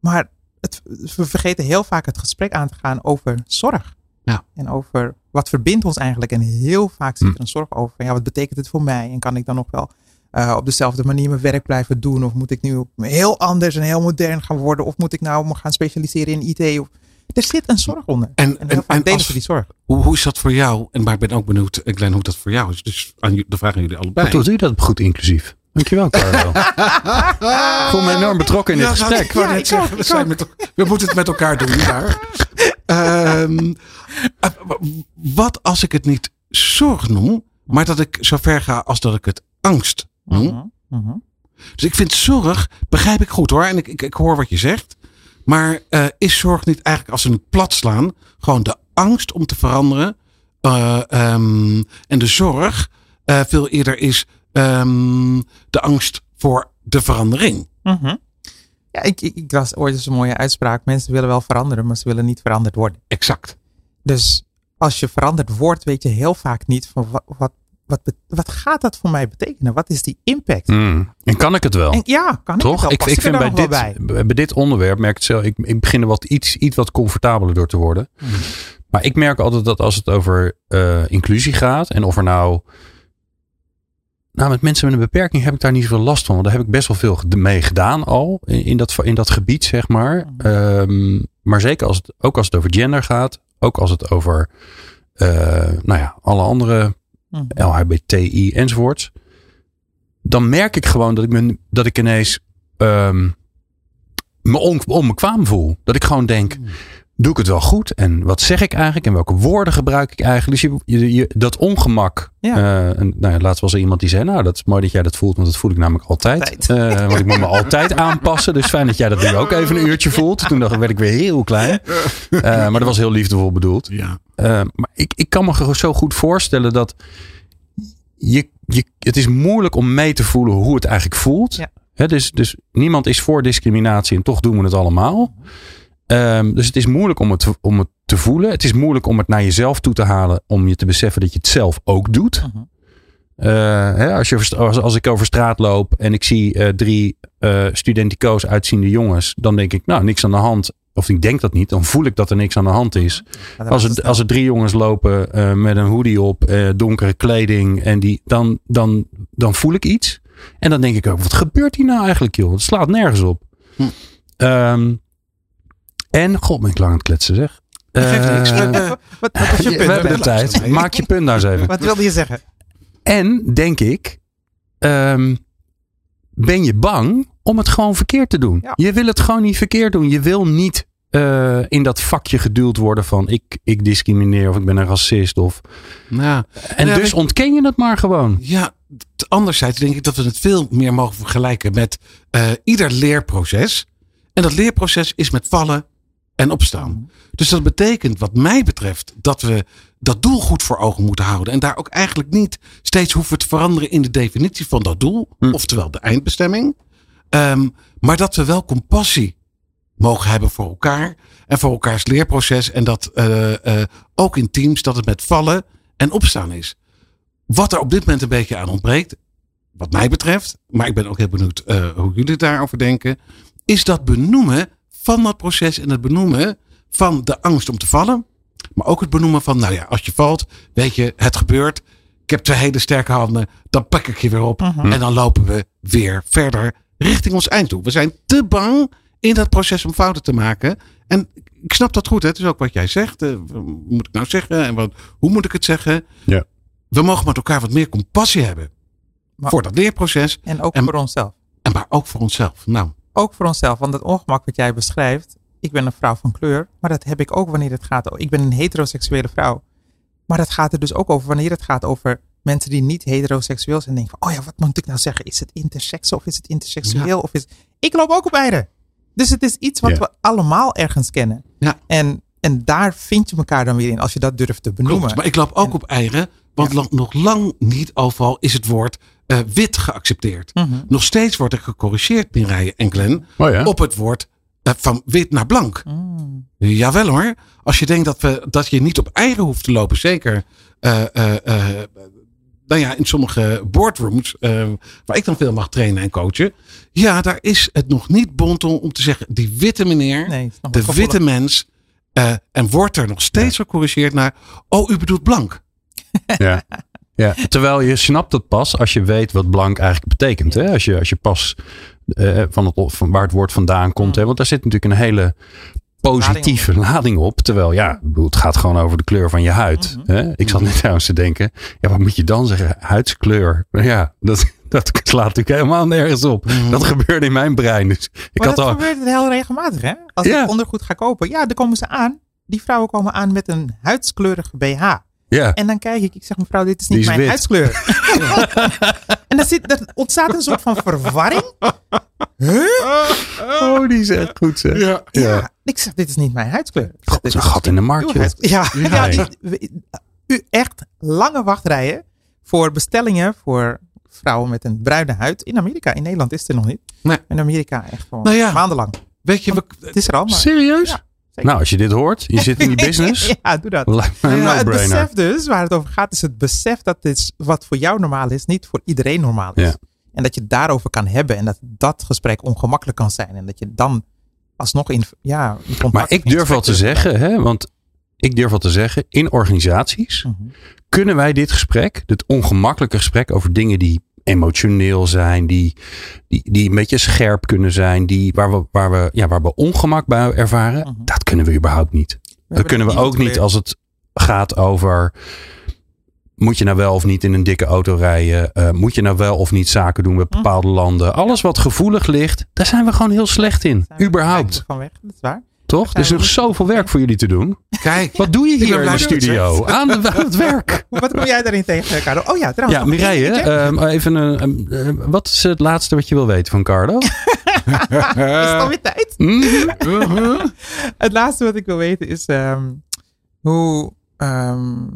Maar het, we vergeten heel vaak het gesprek aan te gaan over zorg. Ja. En over wat verbindt ons eigenlijk. En heel vaak zit Hm. er een zorg over van ja, wat betekent het voor mij? En kan ik dan nog wel eh, op dezelfde manier mijn werk blijven doen? Of moet ik nu heel anders en heel modern gaan worden? Of moet ik nou me gaan specialiseren in IT? Of, er zit een zorg onder. En, En, en, als- die zorg. hoe, hoe is dat voor jou? En maar ik ben ook benieuwd, eh, Glenn, hoe dat voor jou is. Dus aan, de vraag aan jullie allebei. Wat doet u dat goed inclusief? Dankjewel, Carlo. ik voel me enorm betrokken in dit Ja, gesprek. ik wou Ja, net ik zeggen, ook, we, zijn met, we moeten het met elkaar doen daar. Ehm, eh, wat als ik het niet zorg noem, maar dat ik zo ver ga als dat ik het angst noem? Mhm, mhm. Dus ik vind zorg, begrijp ik goed hoor, en ik, ik, ik hoor wat je zegt. Maar eh, is zorg niet eigenlijk, als we het plat slaan, gewoon de angst om te veranderen? eh, ehm, en de zorg eh, veel eerder is ehm, de angst voor de verandering. Mhm. Ja, ik, ik, ik las ooit eens een mooie uitspraak. Mensen willen wel veranderen, maar ze willen niet veranderd worden. Exact. Dus als je veranderd wordt, weet je heel vaak niet van wat, wat, wat, wat gaat dat voor mij betekenen? Wat is die impact? Mm. En kan ik het wel? En ja, kan ik Toch? het wel? Ik, ik vind bij dit, bij dit onderwerp merk ik zelf, ik, ik begin er wat iets, iets wat comfortabeler door te worden. Hmm. Maar ik merk altijd dat als het over eh, inclusie gaat en of er nou. Nou, met mensen met een beperking heb ik daar niet zoveel last van. Want daar heb ik best wel veel mee gedaan al. In, in, dat, in dat gebied, zeg maar. Hmm. Ehm, maar zeker als het, ook als het over gender gaat. Ook als het over eh, nou ja, alle andere Mhm. LHBTI enzovoorts. Dan merk ik gewoon dat ik, me, dat ik ineens ehm, me on, onbekwaam voel. Dat ik gewoon denk, doe ik het wel goed? En wat zeg ik eigenlijk? En welke woorden gebruik ik eigenlijk? Dus je, je, je- dat ongemak. Ja. eh, en, nou ja, laatst was er iemand die zei, nou dat is mooi dat jij dat voelt. Want dat voel ik namelijk altijd. Eh, want ik moet me altijd aanpassen. Dus fijn dat jij dat nu ook even een uurtje voelt. Toen dacht, ik, werd ik weer heel klein. Eh, maar dat was heel liefdevol bedoeld. Ja. Uh, maar ik, ik kan me zo goed voorstellen dat je, je, het is moeilijk om mee te voelen hoe het eigenlijk voelt. Ja. Hè, dus, dus niemand is voor discriminatie en toch doen we het allemaal. Um, dus het is moeilijk om het, om het te voelen. Het is moeilijk om het naar jezelf toe te halen. Om je te beseffen dat je het zelf ook doet. Mhm. Uh, hè, als, je, als, als ik over straat loop en ik zie uh, drie uh, studentico's uitziende jongens. Dan denk ik, nou, niks aan de hand. Of ik denk dat niet. Dan voel ik dat er niks aan de hand is. Ja, Als er, als er drie jongens lopen met een hoodie op, donkere kleding. En die, dan, dan, dan voel ik iets. En dan denk ik ook, wat gebeurt hier nou eigenlijk joh? Het slaat nergens op. Hm. Um, en, god ben ik lang aan het kletsen zeg. Uh, wat, wat je punt? We hebben de tijd. Maak je punt nou eens even. Wat wilde je zeggen? En denk ik, um, ben je bang om het gewoon verkeerd te doen? Ja. Je wil het gewoon niet verkeerd doen. Je wil niet uh, in dat vakje geduwd worden van ik, ik discrimineer of ik ben een racist. Of... En dus ik... ontken je het maar gewoon. Ja, anderzijds denk ik dat we het veel meer mogen vergelijken met uh, ieder leerproces. En dat leerproces is met vallen en opstaan. Dus dat betekent, wat mij betreft, dat we dat doel goed voor ogen moeten houden. En daar ook eigenlijk niet steeds hoeven te veranderen in de definitie van dat doel. Hm. Oftewel de eindbestemming. Um, maar dat we wel compassie mogen hebben voor elkaar. En voor elkaars leerproces. En dat uh, uh, ook in teams dat het met vallen en opstaan is. Wat er op dit moment een beetje aan ontbreekt. Wat mij betreft. Maar ik ben ook heel benieuwd uh, hoe jullie daarover denken. Is dat benoemen van dat proces. En het benoemen van de angst om te vallen. Maar ook het benoemen van, nou ja, als je valt, weet je, het gebeurt. Ik heb twee hele sterke handen. Dan pak ik je weer op. Uh -huh. En dan lopen we weer verder richting ons einddoel. We zijn te bang in dat proces om fouten te maken. En ik snap dat goed. Hè? Het is ook wat jij zegt. Uh, wat moet ik nou zeggen? En wat, hoe moet ik het zeggen? Ja. We mogen met elkaar wat meer compassie hebben. Maar, voor dat leerproces. En ook en, voor onszelf. En maar ook voor onszelf. Nou. Ook voor onszelf. Want het ongemak wat jij beschrijft. Ik ben een vrouw van kleur. Maar dat heb ik ook wanneer het gaat. Ik ben een heteroseksuele vrouw. Maar dat gaat er dus ook over wanneer het gaat over mensen die niet heteroseksueel zijn. Denken van, oh ja, wat moet ik nou zeggen? Is het intersex of is het interseksueel? Ja. Of is... Ik loop ook op eieren. Dus het is iets wat ja. we allemaal ergens kennen. Ja. En, en daar vind je elkaar dan weer in als je dat durft te benoemen. Klopt, maar ik loop ook en, op eieren. Want ja. nog lang niet overal is het woord uh, wit geaccepteerd. Mm -hmm. Nog steeds wordt er gecorrigeerd, Mireille en Glenn, oh ja? op het woord uh, van wit naar blank. Mm. Jawel hoor. Als je denkt dat, we, dat je niet op eieren hoeft te lopen, zeker. Uh, nou ja, in sommige boardrooms, waar ik dan veel mag trainen en coachen. Ja, daar is het nog niet bont om, om te zeggen, die witte meneer, nee, de witte mens. en wordt er nog steeds ja. gecorrigeerd naar, oh, u bedoelt blank. Ja. Ja, terwijl je snapt het pas als je weet wat blank eigenlijk betekent. Hè? Als, je, als je pas eh, van, het, van waar het woord vandaan komt. Hè? Want daar zit natuurlijk een hele positieve lading op. Terwijl ja, het gaat gewoon over de kleur van je huid. Mhm. hè? Ik zat net trouwens te denken. Ja, wat moet je dan zeggen? Huidskleur. Ja, dat, dat slaat natuurlijk helemaal nergens op. Dat gebeurde in mijn brein. Dus ik had dat al. gebeurt heel regelmatig, hè? Als Ja. ik ondergoed ga kopen, ja, dan komen ze aan. Die vrouwen komen aan met een huidskleurige BH. Ja, En dan kijk ik, ik zeg mevrouw, dit is niet is mijn wit. huidskleur. en dan zit, er ontstaat een soort van verwarring. oh, die is echt goed zeg. Ja. Ja. Ik zeg, dit is niet mijn huidskleur. God, dit een is gat in de markt. joh. Ja, ja. Ja. die- u echt lange wachtrijen voor bestellingen voor vrouwen met een bruine huid. In Amerika, in Nederland is het er nog niet. Nee. In Amerika echt gewoon Nou ja. maandenlang. Weet je, we, Het is er al, maar... Serieus? Ja, zeker. nou, als je dit hoort, je zit in die business. ja, doe dat. Maar het besef dus, waar het over gaat, is het besef dat dit wat voor jou normaal is, niet voor iedereen normaal is. Ja. En dat je het daarover kan hebben en dat dat gesprek ongemakkelijk kan zijn. En dat je dan alsnog in, ja, in contact Maar ik durf wel te zeggen, hè, want ik durf wel te zeggen, in organisaties Mhm. kunnen wij dit gesprek, dit ongemakkelijke gesprek over dingen die emotioneel zijn, die, die, die een beetje scherp kunnen zijn, die, waar, we, waar, we, ja, waar we ongemak bij ervaren, Mhm. dat kunnen we überhaupt niet. Dat kunnen we ook niet als het gaat over. Moet je nou wel of niet in een dikke auto rijden? Eh, moet je nou wel of niet zaken doen met Mhm. bepaalde landen? Alles wat gevoelig ligt, daar zijn we gewoon heel slecht in. Zijn we Überhaupt. er Van weg, dat is waar. Toch? Er is nog zoveel werk voor jullie te doen. kijk. Wat doe je hier in de studio? Aan, de, aan het werk. Wat kom jij daarin tegen, Carlo? Oh ja, trouwens. Ja, Mireille, ehm, even een, eh, wat is het laatste wat je wil weten van Carlo? is het alweer tijd? Mhm. Het laatste wat ik wil weten is ehm, hoe, ehm,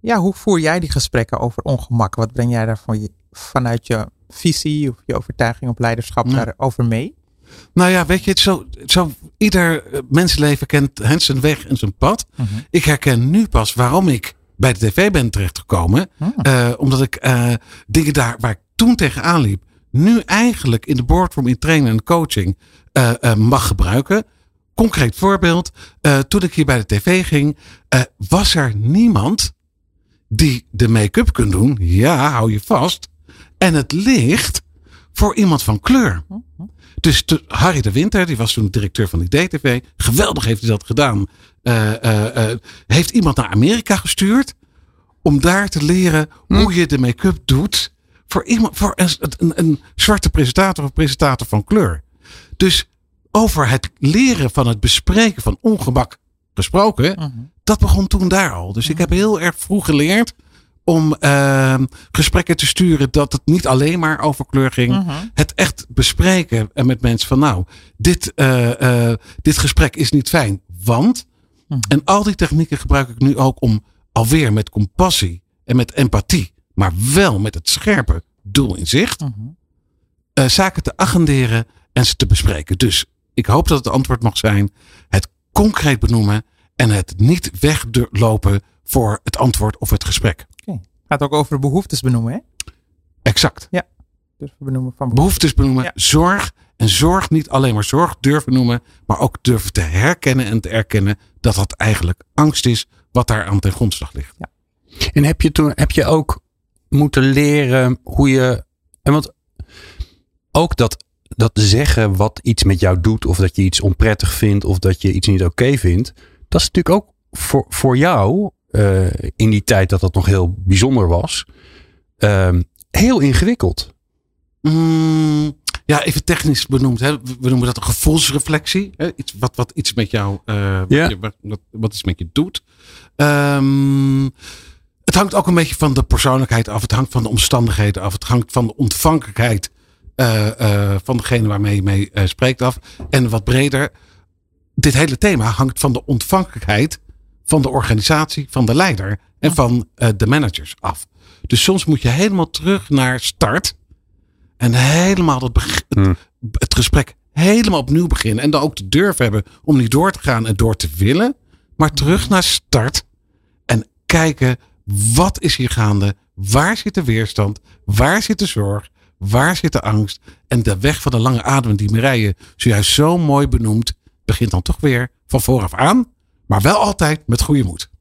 ja, hoe voer jij die gesprekken over ongemak? Wat breng jij daar van je, vanuit je visie of je overtuiging op leiderschap Ja. daarover mee? Nou ja, weet je, het zo, zo, ieder eh, mensenleven kent hè, zijn weg en zijn pad. Mhm. Ik herken nu pas waarom ik bij de tv ben terechtgekomen. Eh, omdat ik eh, dingen daar waar ik toen tegenaan liep, nu eigenlijk in de boardroom, in training en coaching mag gebruiken. Concreet voorbeeld, toen ik hier bij de tv ging, was er niemand die de make-up kon doen. Ja, hou je vast. En het licht voor iemand van kleur. Dus te- Harry de Winter, die was toen directeur van die DTV. Geweldig heeft hij dat gedaan. Eh, eh, eh, heeft iemand naar Amerika gestuurd. Om daar te leren hoe je de make-up doet. Voor, iemand, voor een, een, een zwarte presentator of presentator van kleur. Dus over het leren van het bespreken van ongemak gesproken. Mhm. Dat begon toen daar al. Dus ik heb heel erg vroeg geleerd om eh, gesprekken te sturen dat het niet alleen maar over kleur ging. Mhm. Het echt bespreken en met mensen van nou, dit, eh, eh, dit gesprek is niet fijn. Want, Mhm. en al die technieken gebruik ik nu ook om alweer met compassie en met empathie, maar wel met het scherpe doel in zicht, Mhm. eh, zaken te agenderen en ze te bespreken. Dus ik hoop dat het antwoord mag zijn het concreet benoemen en het niet weglopen voor het antwoord of het gesprek. Gaat ook over behoeftes benoemen, hè? Exact. Dus benoemen van Behoeftes benoemen, Ja. zorg. En zorg niet alleen maar zorg durven noemen, maar ook durven te herkennen en te erkennen dat dat eigenlijk angst is wat daar aan ten grondslag ligt. En heb je toen heb je ook moeten leren hoe je. En want ook dat, dat zeggen wat iets met jou doet, of dat je iets onprettig vindt, of dat je iets niet oké vindt. Dat is natuurlijk ook voor, voor jou, eh, in die tijd dat dat nog heel bijzonder was, ehm, heel ingewikkeld. Mm, ja, even technisch benoemd. Hè. We noemen dat een gevoelsreflectie. Hè. Iets, wat, wat iets met jou, eh, wat, wat, wat- wat iets met je doet. Ehm, het hangt ook een beetje van de persoonlijkheid af. Het hangt van de omstandigheden af. Het hangt van de ontvankelijkheid eh, van degene waarmee je mee spreekt af. En wat breder, dit hele thema hangt van de ontvankelijkheid van de organisatie, van de leider en van eh, de managers af. Dus soms moet je helemaal terug naar start. En helemaal het, Hmm. het gesprek helemaal opnieuw beginnen. En dan ook de durf hebben om niet door te gaan en door te willen. Maar terug naar start. En kijken, wat is hier gaande? Waar zit de weerstand? Waar zit de zorg? Waar zit de angst? En de weg van de lange adem die Mireille zojuist zo mooi benoemt. Begint dan toch weer van vooraf aan. Maar wel altijd met goede moed.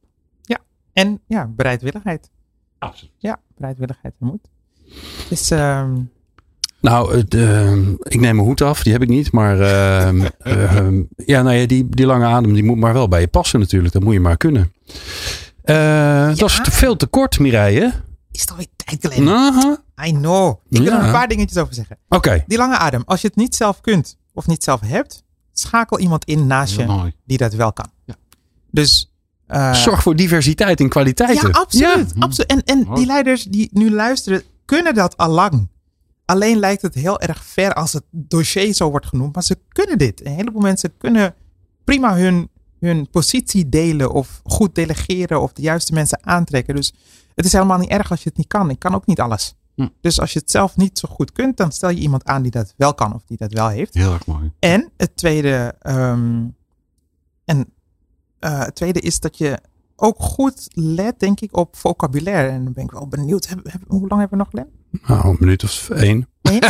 En ja, bereidwilligheid. Absoluut. Ja, bereidwilligheid en moed. Dus ehm, Nou, het, ehm, ik neem mijn hoed af. Die heb ik niet. Maar ehm, ehm, ja, nou ja, die, die lange adem die moet maar wel bij je passen natuurlijk. Dat moet je maar kunnen. Eh Dat is te veel te kort, Mireille. is het alweer tijd geleden? Aha. I know. Ik wil Ja. er een paar dingetjes over zeggen. Oké. Die lange adem. Als je het niet zelf kunt of niet zelf hebt, schakel iemand in naast Heel je mooi. die dat wel kan. Ja. Dus eh, Zorg voor diversiteit in kwaliteiten. Ja, absoluut. Ja. absoluut. En, en die leiders die nu luisteren, kunnen dat al lang. Alleen lijkt het heel erg ver als het dossier zo wordt genoemd. Maar ze kunnen dit. Een heleboel mensen kunnen prima hun, hun positie delen of goed delegeren of de juiste mensen aantrekken. Dus het is helemaal niet erg als je het niet kan. Ik kan ook niet alles. Hm. Dus als je het zelf niet zo goed kunt, dan stel je iemand aan die dat wel kan of die dat wel heeft. Heel erg mooi. En het tweede, ehm, en, eh, het tweede is dat je ook goed let, denk ik, op vocabulaire. En dan ben ik wel benieuwd. Heb, heb- hoe lang hebben we nog, Glenn? Nou, een minuut of één. Nee?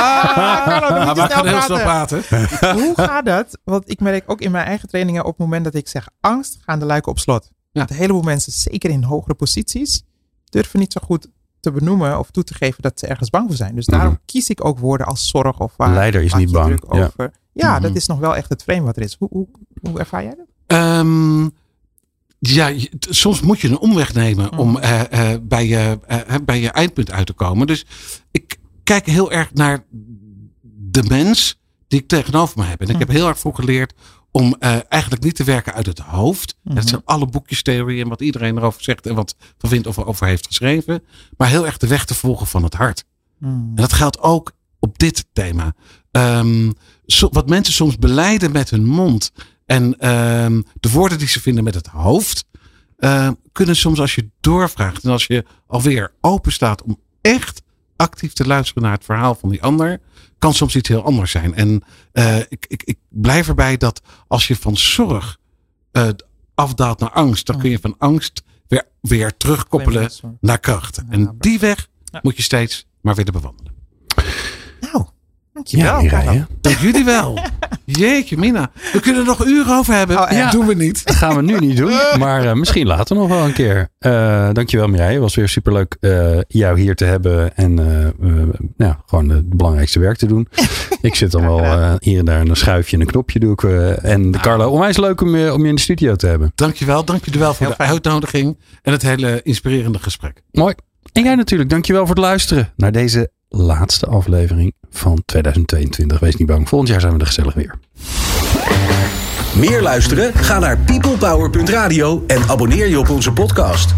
Ah, maar kan heel snel praten. Hoe gaat dat? Want ik merk ook in mijn eigen trainingen op het moment dat ik zeg angst, gaan de luiken op slot. Ja. Want een heleboel mensen, zeker in hogere posities, durven niet zo goed te benoemen of toe te geven dat ze ergens bang voor zijn. Dus daarom Mhm. kies ik ook woorden als zorg of waar. Leider is niet bang. druk Ja. Over. Ja, Mhm. dat is nog wel echt het frame wat er is. Hoe, hoe, hoe ervaar jij dat? Ehm, ja, soms moet je een omweg nemen Mm. om eh, eh, bij, je, eh, bij je eindpunt uit te komen. Dus ik kijk heel erg naar de mens die ik tegenover me heb. En ik Mm. heb heel erg voor geleerd om eh, eigenlijk niet te werken uit het hoofd. Mhm. Dat zijn alle boekjestheorieën en wat iedereen erover zegt en wat van vindt of over heeft geschreven. Maar heel erg de weg te volgen van het hart. En dat geldt ook op dit thema. Ehm, zo- wat mensen soms beleiden met hun mond en ehm, de woorden die ze vinden met het hoofd, ehm, kunnen soms als je doorvraagt en als je alweer open staat om echt actief te luisteren naar het verhaal van die ander, kan soms iets heel anders zijn. En eh, ik, ik, ik blijf erbij dat als je van zorg eh, afdaalt naar angst, dan kun je van angst weer, weer terugkoppelen naar kracht. En die weg moet je steeds maar willen bewandelen. Nou, dankjewel. Ja. Dank jullie wel. Jeetje, Mina. We kunnen er nog uren over hebben. Oh, echt? ja. doen we niet. Dat gaan we nu niet doen, maar eh, misschien later nog wel een keer. Eh dankjewel Mireille. Het was weer superleuk eh jou hier te hebben en nou, gewoon het belangrijkste werk te doen. ik zit dan wel eh, hier en daar een schuifje en een knopje doe ik. eh, en Carla, onwijs leuk om je, om je in de studio te hebben. Dankjewel. Dank jullie wel voor Heel de uitnodiging en het hele inspirerende gesprek. Mooi. En jij natuurlijk, dankjewel voor het luisteren naar deze laatste aflevering van 2022. Wees niet bang, volgend jaar zijn we er gezellig weer. Meer luisteren? Ga naar peoplepower.radio en abonneer je op onze podcast.